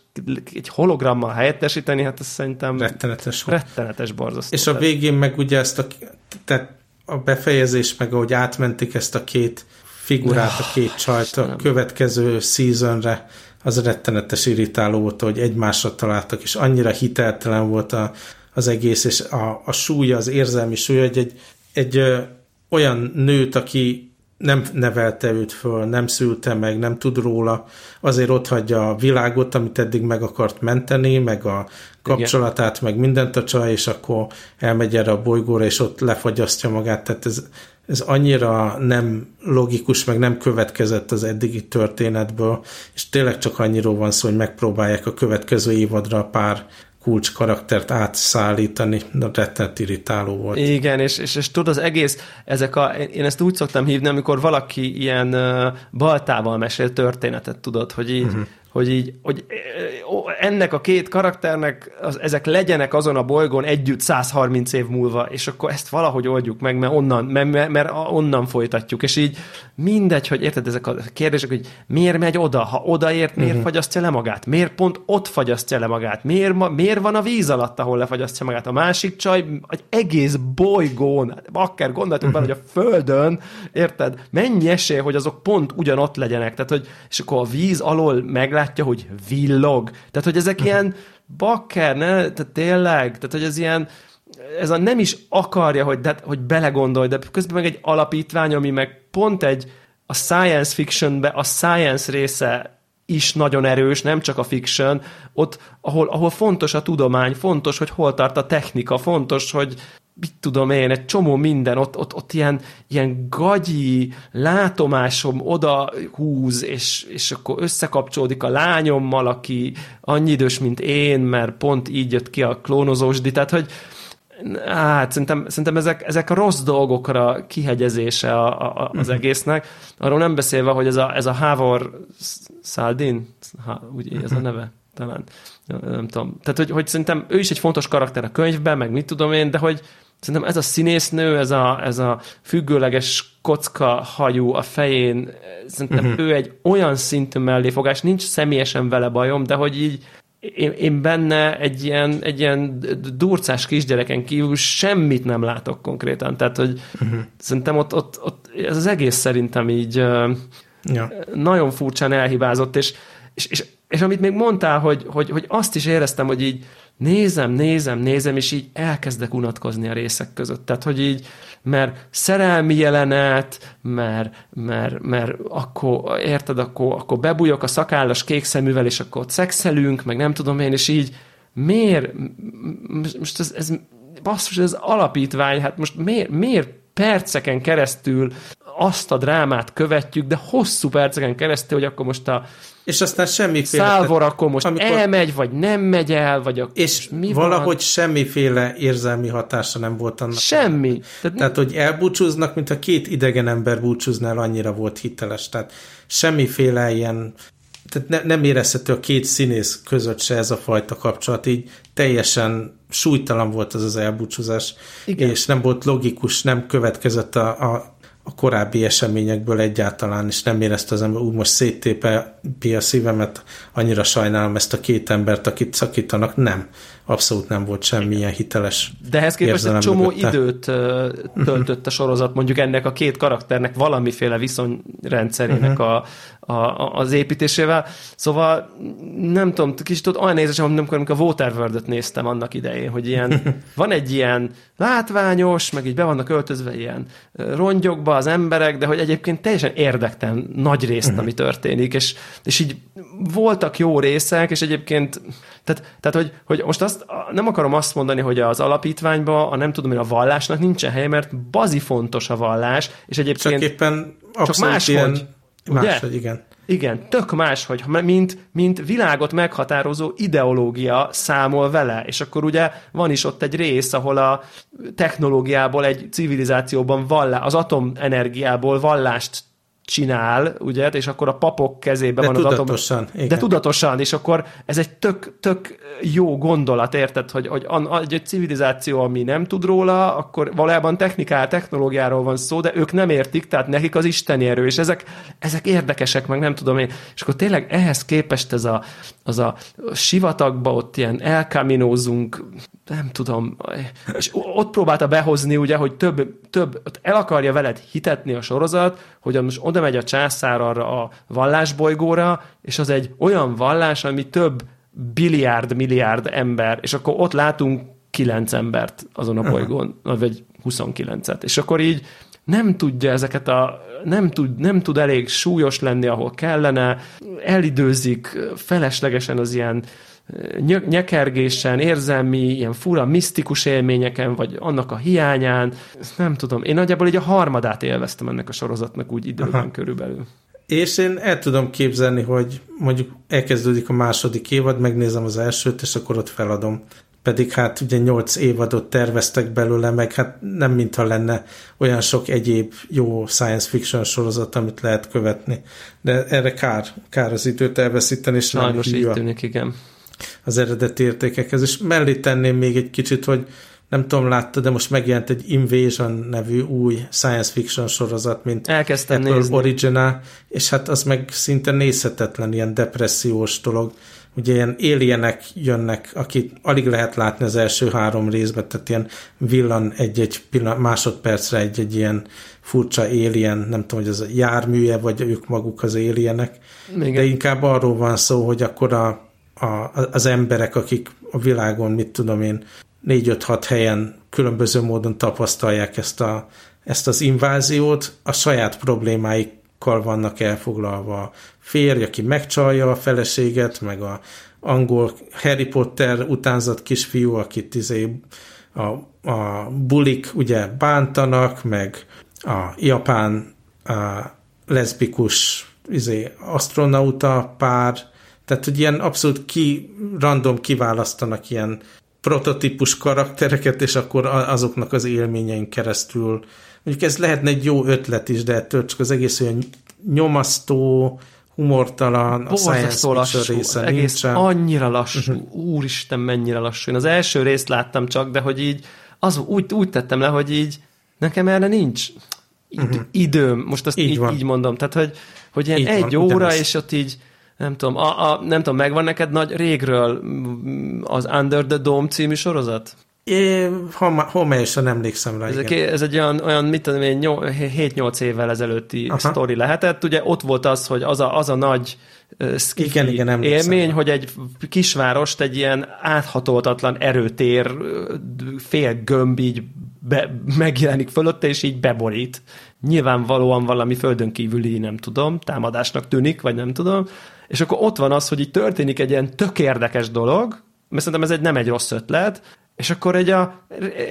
egy hologrammal helyettesíteni, hát ez szerintem rettenetes, rettenetes borzasztó. És a végén meg ugye ezt a, tehát a befejezés, meg ahogy átmentik ezt a két figurát, a két csajt a következő seasonre, az rettenetes irritáló volt, hogy egymásra találtak, és annyira hiteltelen volt a, az egész, és a, a súlya, az érzelmi súlya, hogy egy, egy ö, olyan nőt, aki nem nevelte őt föl, nem szülte meg, nem tud róla, azért ott hagyja a világot, amit eddig meg akart menteni, meg a kapcsolatát, Igen. meg mindent a csaj, és akkor elmegy erre a bolygóra, és ott lefagyasztja magát, tehát ez, ez annyira nem logikus, meg nem következett az eddigi történetből, és tényleg csak annyiról van szó, hogy megpróbálják a következő évadra pár kulcs karaktert átszállítani, de rettent irritáló volt. Igen, és, és, és tudod, az egész, ezek a, én ezt úgy szoktam hívni, amikor valaki ilyen uh, baltával mesél történetet, tudod, hogy így, uh-huh hogy így, hogy ennek a két karakternek, az, ezek legyenek azon a bolygón együtt 130 év múlva, és akkor ezt valahogy oldjuk meg, mert onnan, mert, mert, onnan folytatjuk, és így mindegy, hogy érted ezek a kérdések, hogy miért megy oda, ha odaért, miért uh-huh. fagyasztja le magát, miért pont ott fagyasztja le magát, miért, ma, miért van a víz alatt, ahol lefagyasztja magát, a másik csaj egy egész bolygón, akár gondoltuk uh-huh. bele, hogy a Földön, érted, mennyi esély, hogy azok pont ugyanott legyenek, tehát hogy, és akkor a víz alól meglátja, hogy villog, tehát hogy ezek uh-huh. ilyen bakker, ne? Tehát tényleg, tehát hogy ez ilyen, ez a nem is akarja, hogy, de, hogy belegondolj, de közben meg egy alapítvány, ami meg pont egy a science fictionbe a science része is nagyon erős, nem csak a fiction, ott, ahol, ahol fontos a tudomány, fontos, hogy hol tart a technika, fontos, hogy mit tudom én, egy csomó minden, ott, ott, ott ilyen, ilyen gagyi látomásom oda húz, és, és akkor összekapcsolódik a lányommal, aki annyi idős, mint én, mert pont így jött ki a klónozósdi, tehát hogy, Hát szerintem, szerintem ezek, ezek a rossz dolgokra kihegyezése a, a, az mhm. egésznek. Arról nem beszélve, hogy ez a, ez a Havor Saldin, ha, úgy ez a neve talán, nem tudom. Tehát, hogy, hogy szerintem ő is egy fontos karakter a könyvben, meg mit tudom én, de hogy szerintem ez a színésznő, ez a, ez a függőleges kocka hajú a fején, szerintem uh-huh. ő egy olyan szintű melléfogás, nincs személyesen vele bajom, de hogy így én, én benne egy ilyen, egy ilyen durcás kisgyereken kívül semmit nem látok konkrétan. Tehát, hogy uh-huh. szerintem ott, ott, ott ez az egész szerintem így ja. nagyon furcsán elhibázott, és, és, és, és amit még mondtál, hogy, hogy, hogy azt is éreztem, hogy így nézem, nézem, nézem, és így elkezdek unatkozni a részek között. Tehát, hogy így, mert szerelmi jelenet, mert, mert, mert akkor, érted, akkor, akkor bebújok a szakállas kék szeművel, és akkor ott szexelünk, meg nem tudom én, és így miért, most ez, ez basszus, ez alapítvány, hát most miért, miért perceken keresztül azt a drámát követjük, de hosszú perceken keresztül, hogy akkor most a és aztán semmiféle... Szálvor akkor most amikor, elmegy, vagy nem megy el, vagy a, és mi valahogy van? semmiféle érzelmi hatása nem volt annak. Semmi. Tehát, Tehát, hogy elbúcsúznak, mint a két idegen ember búcsúzna el, annyira volt hiteles. Tehát semmiféle ilyen tehát ne, nem érezhető a két színész között se ez a fajta kapcsolat, így teljesen súlytalan volt az az elbúcsúzás, Igen. és nem volt logikus, nem következett a, a a korábbi eseményekből egyáltalán, és nem érezte az ember, úgy most széttépe a szívemet, annyira sajnálom ezt a két embert, akit szakítanak. Nem abszolút nem volt semmilyen hiteles De ehhez képest egy csomó mögötte. időt töltött a sorozat, mondjuk ennek a két karakternek valamiféle viszonyrendszerének uh-huh. a, a, az építésével. Szóval nem tudom, kicsit ott olyan nézés, amikor, amikor a Waterworld-öt néztem annak idején, hogy ilyen, [LAUGHS] van egy ilyen látványos, meg így be vannak öltözve ilyen rongyokba az emberek, de hogy egyébként teljesen érdektelen nagy részt, uh-huh. ami történik, és, és így voltak jó részek, és egyébként tehát, tehát hogy, hogy most azt nem akarom azt mondani, hogy az alapítványban, a nem tudom én, a vallásnak nincsen helye, mert bazi fontos a vallás, és egyébként... Csak éppen csak máshogy, ilyen, máshogy, igen. Igen, tök máshogy, mint, mint világot meghatározó ideológia számol vele, és akkor ugye van is ott egy rész, ahol a technológiából egy civilizációban vallá, az atomenergiából vallást csinál, ugye, és akkor a papok kezében de van az tudatosan, atom... Igen. De tudatosan, és akkor ez egy tök, tök jó gondolat, érted, hogy, hogy egy, egy civilizáció, ami nem tud róla, akkor valójában technikál, technológiáról van szó, de ők nem értik, tehát nekik az isteni erő, és ezek, ezek érdekesek, meg nem tudom én. És akkor tényleg ehhez képest ez a, az a sivatagba ott ilyen elkaminózunk, nem tudom, és ott próbálta behozni, ugye, hogy több, több el akarja veled hitetni a sorozat, hogy most oda megy a császár arra a vallásbolygóra, és az egy olyan vallás, ami több biliárd, milliárd ember, és akkor ott látunk kilenc embert azon a bolygón, vagy 29-et. És akkor így nem tudja ezeket a, nem tud, nem tud elég súlyos lenni, ahol kellene, elidőzik feleslegesen az ilyen nyekergésen, érzelmi, ilyen fura, misztikus élményeken, vagy annak a hiányán. Nem tudom, én nagyjából így a harmadát élveztem ennek a sorozatnak úgy időben Aha. körülbelül. És én el tudom képzelni, hogy mondjuk elkezdődik a második évad, megnézem az elsőt, és akkor ott feladom. Pedig hát ugye nyolc évadot terveztek belőle, meg hát nem mintha lenne olyan sok egyéb jó science fiction sorozat, amit lehet követni. De erre kár, kár az időt elveszíteni, és Sajnos így tűnik, igen. Az eredeti értékekhez. És mellé tenném még egy kicsit, hogy nem tudom, látta, de most megjelent egy Invasion nevű új science fiction sorozat, mint Elkezdtem Apple nézni. Original, és hát az meg szinte nézhetetlen, ilyen depressziós dolog. Ugye ilyen alienek jönnek, akit alig lehet látni az első három részben, tehát ilyen villan egy-egy pillanat, másodpercre egy-egy ilyen furcsa alien, nem tudom, hogy ez a járműje, vagy ők maguk az Igen. de inkább arról van szó, hogy akkor a, a, az emberek, akik a világon, mit tudom én, 4-5-6 helyen különböző módon tapasztalják ezt, a, ezt az inváziót, a saját problémáikkal vannak elfoglalva. A férj, aki megcsalja a feleséget, meg a angol Harry Potter utánzat kisfiú, akit izé a, a bulik ugye bántanak, meg a japán a leszbikus izé, astronauta pár, tehát hogy ilyen abszolút ki, random kiválasztanak ilyen prototípus karaktereket, és akkor azoknak az élményein keresztül. Mondjuk ez lehetne egy jó ötlet is, de ettől csak az egész olyan nyomasztó, humortalan, a science lassú, része egész nincsen. annyira lassú, uh-huh. úristen, mennyire lassú. Én az első részt láttam csak, de hogy így, az úgy, úgy tettem le, hogy így nekem erre nincs id- uh-huh. időm, most azt Így így, van. így mondom, tehát hogy, hogy ilyen Így egy van, óra, és ott így nem tudom, a, a, nem tudom, megvan neked nagy régről az Under the Dome című sorozat? É, homályosan emlékszem rá, Ez, igen. egy, ez egy olyan, olyan mit tudom én, nyol- 7-8 évvel ezelőtti Aha. sztori lehetett. Ugye ott volt az, hogy az a, az a nagy Igen, igen, emlékszem élmény, hogy egy kisvárost egy ilyen áthatoltatlan erőtér, fél gömb így be, megjelenik fölötte, és így beborít. Nyilvánvalóan valami földön kívüli, nem tudom, támadásnak tűnik, vagy nem tudom. És akkor ott van az, hogy így történik egy ilyen tök érdekes dolog, mert szerintem ez egy, nem egy rossz ötlet, és akkor egy a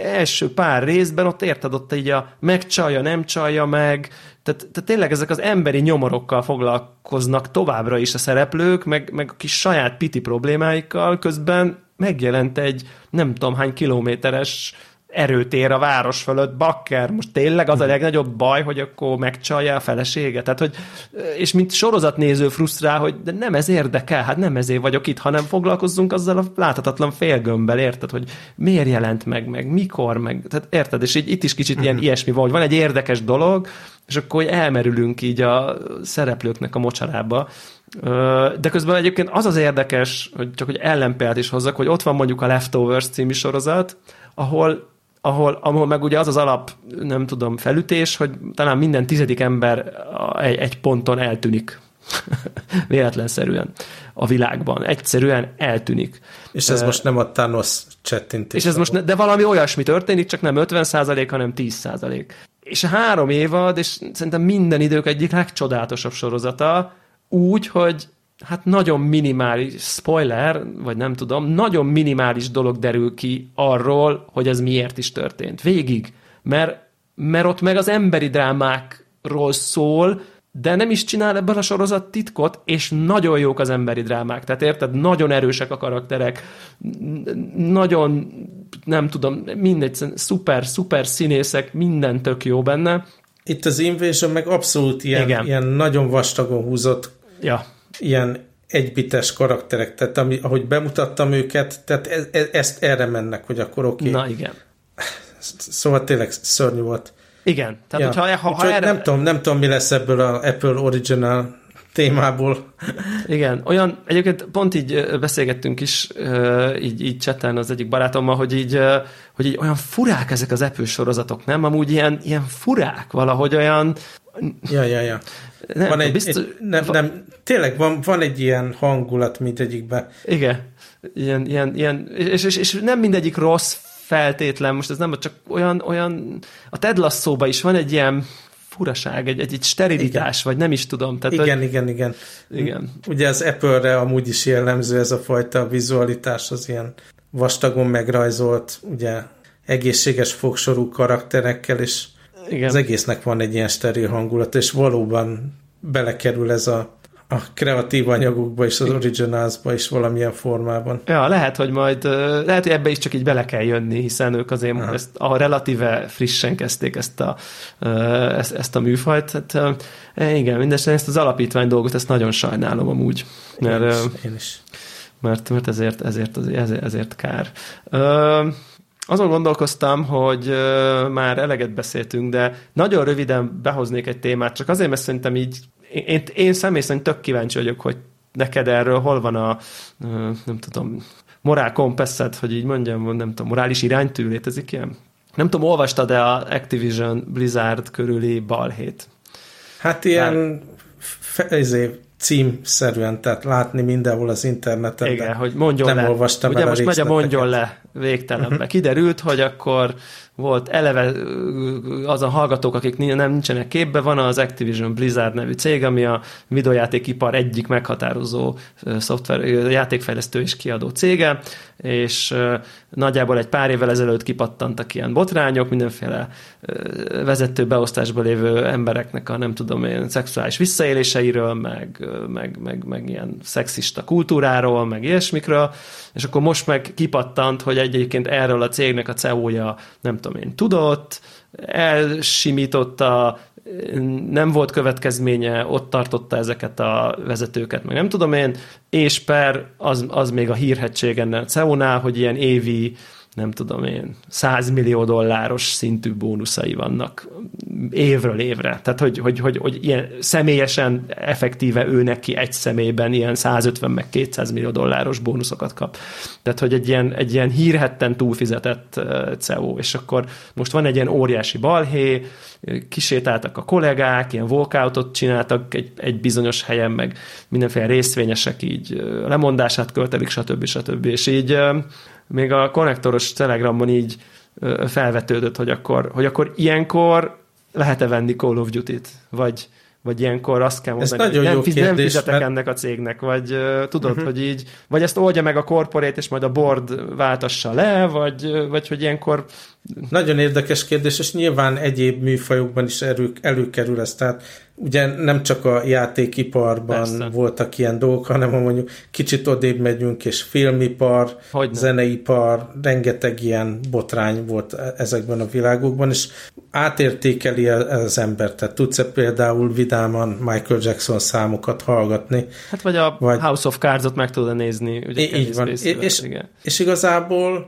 első pár részben ott érted, ott így a megcsalja, nem csalja meg, tehát, tehát tényleg ezek az emberi nyomorokkal foglalkoznak továbbra is a szereplők, meg, meg a kis saját piti problémáikkal, közben megjelent egy nem tudom hány kilométeres erőtér a város fölött, bakker, most tényleg az a legnagyobb baj, hogy akkor megcsalja a felesége, tehát hogy, és mint sorozatnéző frusztrál, hogy de nem ez érdekel, hát nem ezért vagyok itt, hanem foglalkozzunk azzal a láthatatlan félgömbbel, érted, hogy miért jelent meg, meg mikor, meg, tehát érted, és így itt is kicsit ilyen ilyesmi van, hogy van egy érdekes dolog, és akkor hogy elmerülünk így a szereplőknek a mocsarába, de közben egyébként az az érdekes, hogy csak hogy ellenpéldát is hozzak, hogy ott van mondjuk a Leftovers című sorozat, ahol ahol, ahol meg ugye az az alap, nem tudom, felütés, hogy talán minden tizedik ember egy, egy ponton eltűnik. [LAUGHS] Véletlenszerűen a világban. Egyszerűen eltűnik. És ez Ö, most nem a Thanos csettintés. és ez most, ne, de valami olyasmi történik, csak nem 50% hanem 10% És a három évad, és szerintem minden idők egyik legcsodálatosabb sorozata, úgy, hogy hát nagyon minimális, spoiler, vagy nem tudom, nagyon minimális dolog derül ki arról, hogy ez miért is történt. Végig. Mert, mert ott meg az emberi drámákról szól, de nem is csinál ebből a sorozat titkot, és nagyon jók az emberi drámák. Tehát érted? Nagyon erősek a karakterek, nagyon, nem tudom, mindegy, szuper, szuper színészek, minden tök jó benne. Itt az Invasion meg abszolút ilyen, Igen. ilyen nagyon vastagon húzott, Ja, ilyen egybites karakterek, tehát ami, ahogy bemutattam őket, tehát ez, ez, ezt erre mennek, hogy akkor oké. na Okay. igen. [LAUGHS] Szóval tényleg szörnyű volt. Igen, tehát ja. hogyha ha, ha Úgyhogy erre, nem, tudom, nem tudom, mi lesz ebből a Apple Original témából. Igen, olyan, egyébként pont így beszélgettünk is, így, így cseten az egyik barátommal, hogy így, hogy így olyan furák ezek az Apple sorozatok, nem? Amúgy ilyen, ilyen furák, valahogy olyan, Ja, ja, ja. Nem, van egy, biztos, egy nem, nem, tényleg van, van egy ilyen hangulat mindegyikben. Igen, ilyen, ilyen, ilyen és, és, és nem mindegyik rossz feltétlen, most ez nem csak olyan, olyan a Ted Lasso-ba is van egy ilyen furaság, egy, egy, egy sterilitás, igen. vagy nem is tudom. Tehát, Igen, igen, igen. Igen. Ugye az Apple-re amúgy is jellemző ez a fajta vizualitás, az ilyen vastagon megrajzolt, ugye egészséges fogsorú karakterekkel, és Igen. az egésznek van egy ilyen steril hangulat, és valóban belekerül ez a, a kreatív anyagokba és az originalsba is valamilyen formában. Ja, lehet, hogy majd, lehet, hogy ebbe is csak így bele kell jönni, hiszen ők azért Aha. ezt, a relatíve frissen kezdték ezt a, ezt, ezt a műfajt. Hát, ö, igen, mindesetre ezt az alapítvány dolgot, ezt nagyon sajnálom amúgy. Mert, Én is, én is. mert, mert ezért, ezért, ezért, ezért kár. Ö, azon gondolkoztam, hogy már eleget beszéltünk, de nagyon röviden behoznék egy témát, csak azért, mert szerintem így, én, én személy szerint tök kíváncsi vagyok, hogy neked erről hol van a, nem tudom, morál kompasszed, hogy így mondjam, nem tudom, morális iránytű létezik ilyen? Nem tudom, olvastad-e a Activision Blizzard körüli balhét? Hát ilyen izé, címszerűen, tehát látni mindenhol az interneten. Igen, hogy mondjon nem le. olvastam Ugye most megy a mondjon le végtelenbe. Uh-huh. Kiderült, hogy akkor volt eleve az a hallgatók, akik nem nincsenek képbe, van az Activision Blizzard nevű cég, ami a videójátékipar egyik meghatározó szoftver, játékfejlesztő és kiadó cége, és nagyjából egy pár évvel ezelőtt kipattantak ilyen botrányok, mindenféle vezető beosztásban lévő embereknek a nem tudom én szexuális visszaéléseiről, meg, meg, meg, meg ilyen szexista kultúráról, meg ilyesmikről, és akkor most meg kipattant, hogy egyébként erről a cégnek a CEO-ja nem tudom én tudott, elsimította, nem volt következménye, ott tartotta ezeket a vezetőket, meg nem tudom én, és per az, az még a hírhetség ennél a CEO-nál, hogy ilyen évi nem tudom én, 100 millió dolláros szintű bónuszai vannak évről évre. Tehát, hogy, hogy, hogy, hogy ilyen személyesen, effektíve ő neki egy személyben ilyen 150 meg 200 millió dolláros bónuszokat kap. Tehát, hogy egy ilyen, egy ilyen hírhetten túlfizetett CEO, és akkor most van egy ilyen óriási balhé, kisétáltak a kollégák, ilyen walkoutot csináltak egy, egy bizonyos helyen, meg mindenféle részvényesek így lemondását követelik, stb. stb. És így még a konnektoros telegramon így felvetődött, hogy akkor, hogy akkor ilyenkor lehet-e venni Call of Duty-t? Vagy, vagy ilyenkor azt kell mondani, Ez hogy nem, fiz, kérdés, nem fizetek mert... ennek a cégnek, vagy uh, tudod, uh-huh. hogy így, vagy ezt oldja meg a corporate, és majd a board váltassa le, vagy, vagy hogy ilyenkor nagyon érdekes kérdés, és nyilván egyéb műfajokban is elő, előkerül ez, tehát ugye nem csak a játékiparban Persze. voltak ilyen dolgok, hanem ha mondjuk kicsit odébb megyünk, és filmipar, Hogyne. zeneipar, rengeteg ilyen botrány volt e- ezekben a világokban, és átértékeli az ember, tehát tudsz-e például vidáman Michael Jackson számokat hallgatni? Hát vagy a vagy... House of Cards-ot meg tudod nézni. Ugye így van, és, és, és igazából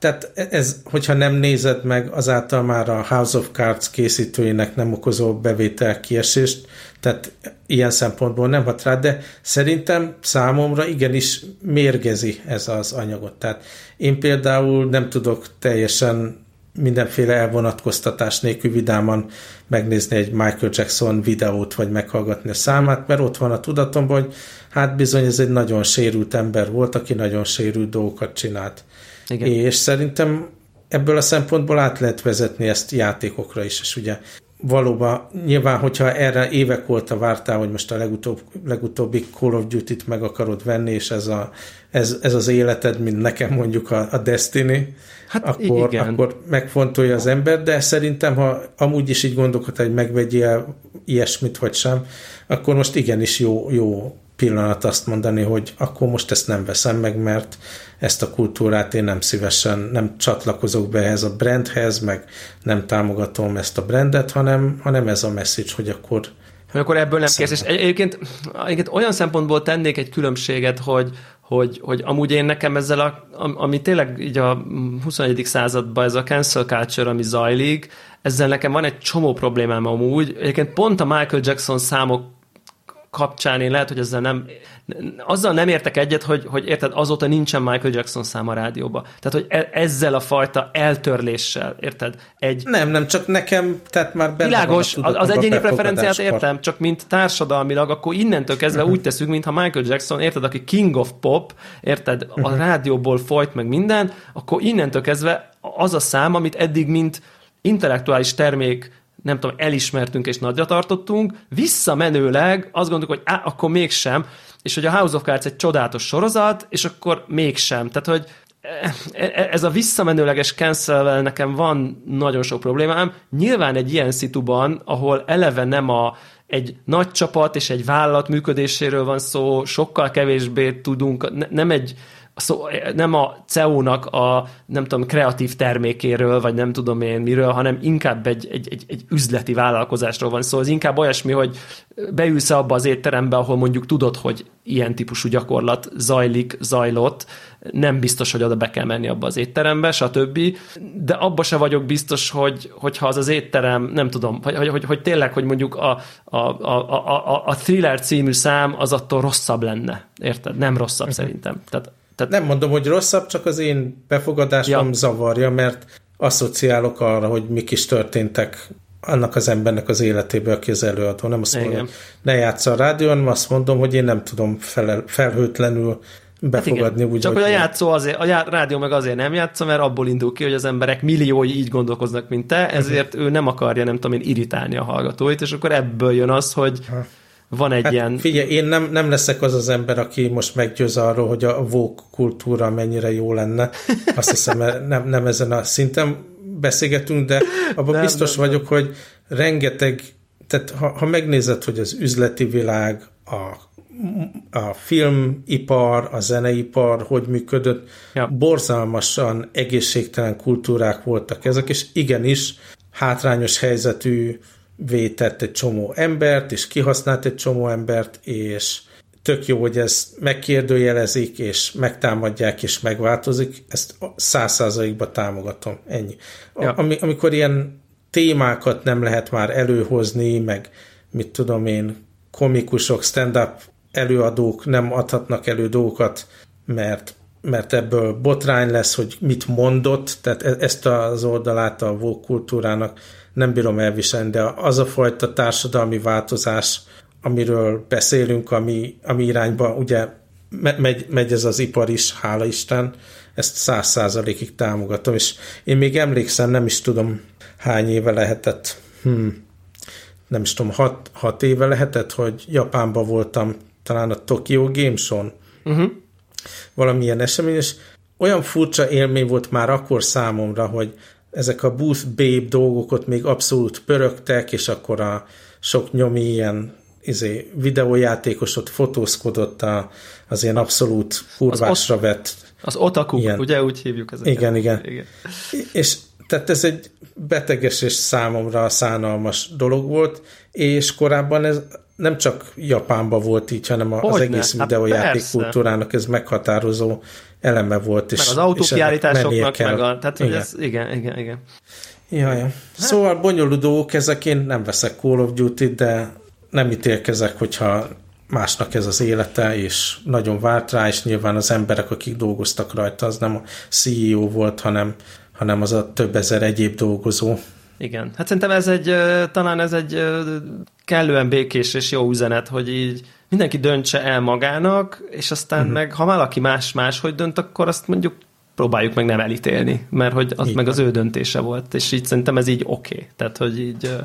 tehát ez, hogyha nem nézed meg, azáltal már a House of Cards készítőinek nem okozó bevétel kiesést, tehát ilyen szempontból nem hat rá, de szerintem számomra igenis mérgezi ez az anyagot. Tehát én például nem tudok teljesen mindenféle elvonatkoztatás nélkül vidáman megnézni egy Michael Jackson videót, vagy meghallgatni a számát, mert ott van a tudatomban, hogy hát bizony ez egy nagyon sérült ember volt, aki nagyon sérült dolgokat csinált. Igen. És szerintem ebből a szempontból át lehet vezetni ezt játékokra is, és ugye valóban nyilván, hogyha erre évek óta vártál, hogy most a legutóbb, legutóbbi Call of Duty-t meg akarod venni, és ez, a, ez, ez az életed, mint nekem mondjuk a, a Destiny, hát akkor, igen. akkor megfontolja az ember, de szerintem, ha amúgy is így gondolkodtál, hogy megvegyél ilyesmit vagy sem, akkor most igenis jó, jó pillanat azt mondani, hogy akkor most ezt nem veszem meg, mert ezt a kultúrát én nem szívesen, nem csatlakozok be ehhez a brandhez, meg nem támogatom ezt a brandet, hanem, hanem ez a message, hogy akkor hogy akkor ebből nem kész. És egyébként, egyébként olyan szempontból tennék egy különbséget, hogy, hogy, hogy amúgy én nekem ezzel, a, ami tényleg így a 21. században ez a cancel culture, ami zajlik, ezzel nekem van egy csomó problémám amúgy. Egyébként pont a Michael Jackson számok kapcsán én lehet, hogy ezzel nem, azzal nem értek egyet, hogy, hogy érted, azóta nincsen Michael Jackson szám a rádióba. Tehát, hogy e, ezzel a fajta eltörléssel, érted? Egy... Nem, nem, csak nekem, tehát már benne Világos, van az egyéni preferenciát értem, csak mint társadalmilag, akkor innentől kezdve uh-huh. úgy teszünk, mintha Michael Jackson, érted, aki King of Pop, érted, a uh-huh. rádióból folyt meg minden, akkor innentől kezdve az a szám, amit eddig mint intellektuális termék nem tudom, elismertünk és nagyra tartottunk, visszamenőleg azt gondoljuk, hogy á, akkor mégsem, és hogy a House of Cards egy csodálatos sorozat, és akkor mégsem. Tehát, hogy e, e, ez a visszamenőleges cancel nekem van nagyon sok problémám. Nyilván egy ilyen szituban, ahol eleve nem a, egy nagy csapat és egy vállalat működéséről van szó, sokkal kevésbé tudunk, ne, nem egy szó, nem a CEO-nak a nem tudom, kreatív termékéről, vagy nem tudom én miről, hanem inkább egy, egy, egy, egy üzleti vállalkozásról van szó. Szóval ez inkább olyasmi, hogy beülsz abba az étterembe, ahol mondjuk tudod, hogy ilyen típusú gyakorlat zajlik, zajlott, nem biztos, hogy oda be kell menni abba az étterembe, stb. De abba se vagyok biztos, hogy, hogyha az az étterem, nem tudom, hogy, hogy, hogy, hogy tényleg, hogy mondjuk a, a, a, a, a thriller című szám az attól rosszabb lenne. Érted? Nem rosszabb uh-huh. szerintem. Tehát, tehát... Nem mondom, hogy rosszabb, csak az én befogadásom ja. zavarja, mert asszociálok arra, hogy mik is történtek annak az embernek az életében, aki az előadó. Nem azt mondom, hogy ne játsza a rádión, azt mondom, hogy én nem tudom felel, felhőtlenül befogadni. Hát úgy, Csak hogy a játszó azért, a já, rádió meg azért nem játsza, mert abból indul ki, hogy az emberek milliói így gondolkoznak, mint te, ezért ő nem akarja, nem tudom én, irritálni a hallgatóit, és akkor ebből jön az, hogy van egy hát ilyen... Figyelj, én nem, nem leszek az az ember, aki most meggyőz arról, hogy a vók kultúra mennyire jó lenne. Azt hiszem, nem, nem ezen a szinten beszélgetünk, de abban nem, biztos nem, vagyok, nem. hogy rengeteg, tehát ha, ha megnézed, hogy az üzleti világ, a a filmipar, a zeneipar, hogy működött, ja. borzalmasan egészségtelen kultúrák voltak ezek, és igenis hátrányos helyzetű vétett egy csomó embert, és kihasznált egy csomó embert, és tök jó, hogy ezt megkérdőjelezik, és megtámadják, és megváltozik, ezt száz százalékba támogatom, ennyi. Ja. Ami, amikor ilyen témákat nem lehet már előhozni, meg mit tudom én, komikusok, stand-up előadók nem adhatnak elő dolgokat, mert, mert ebből botrány lesz, hogy mit mondott, tehát e- ezt az oldalát a woke kultúrának nem bírom elviselni, de az a fajta társadalmi változás, amiről beszélünk, ami, ami irányba ugye megy, megy ez az ipar is, hála Isten, ezt száz százalékig támogatom, és én még emlékszem, nem is tudom hány éve lehetett, hmm, nem is tudom, hat, hat éve lehetett, hogy Japánban voltam talán a Tokyo Games-on, uh-huh. valamilyen esemény, és olyan furcsa élmény volt már akkor számomra, hogy ezek a booth babe dolgok még abszolút pörögtek, és akkor a sok nyomi ilyen izé, videójátékos ott fotózkodott a, az ilyen abszolút kurvásra az vett. Az otaku, ilyen. ugye úgy hívjuk ezeket. Igen, igen, igen. És tehát ez egy beteges és számomra szánalmas dolog volt, és korábban ez nem csak Japánban volt így, hanem az Hogyne? egész hát videójáték hát kultúrának ez meghatározó eleme volt. Meg és, az autókiállításoknak, meg a, tehát igen. Ez, igen, igen, igen. Ja, ja. Hát. Szóval bonyolult dolgok ezek, én nem veszek Call of Duty, de nem ítélkezek, hogyha másnak ez az élete, és nagyon várt rá, és nyilván az emberek, akik dolgoztak rajta, az nem a CEO volt, hanem, hanem az a több ezer egyéb dolgozó. Igen. Hát szerintem ez egy, talán ez egy kellően békés és jó üzenet, hogy így mindenki döntse el magának, és aztán uh-huh. meg, ha valaki más máshogy dönt, akkor azt mondjuk próbáljuk meg nem elítélni, mert hogy az így meg van. az ő döntése volt, és így szerintem ez így oké. Okay. Tehát, hogy így,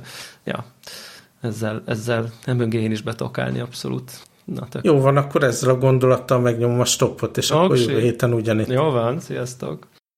ja, ezzel, ezzel nem én is betokálni abszolút. Na, Jó van, akkor ezzel a gondolattal megnyomom a stoppot, és Oksé. akkor jövő héten ugyanitt. Jó van, sziasztok!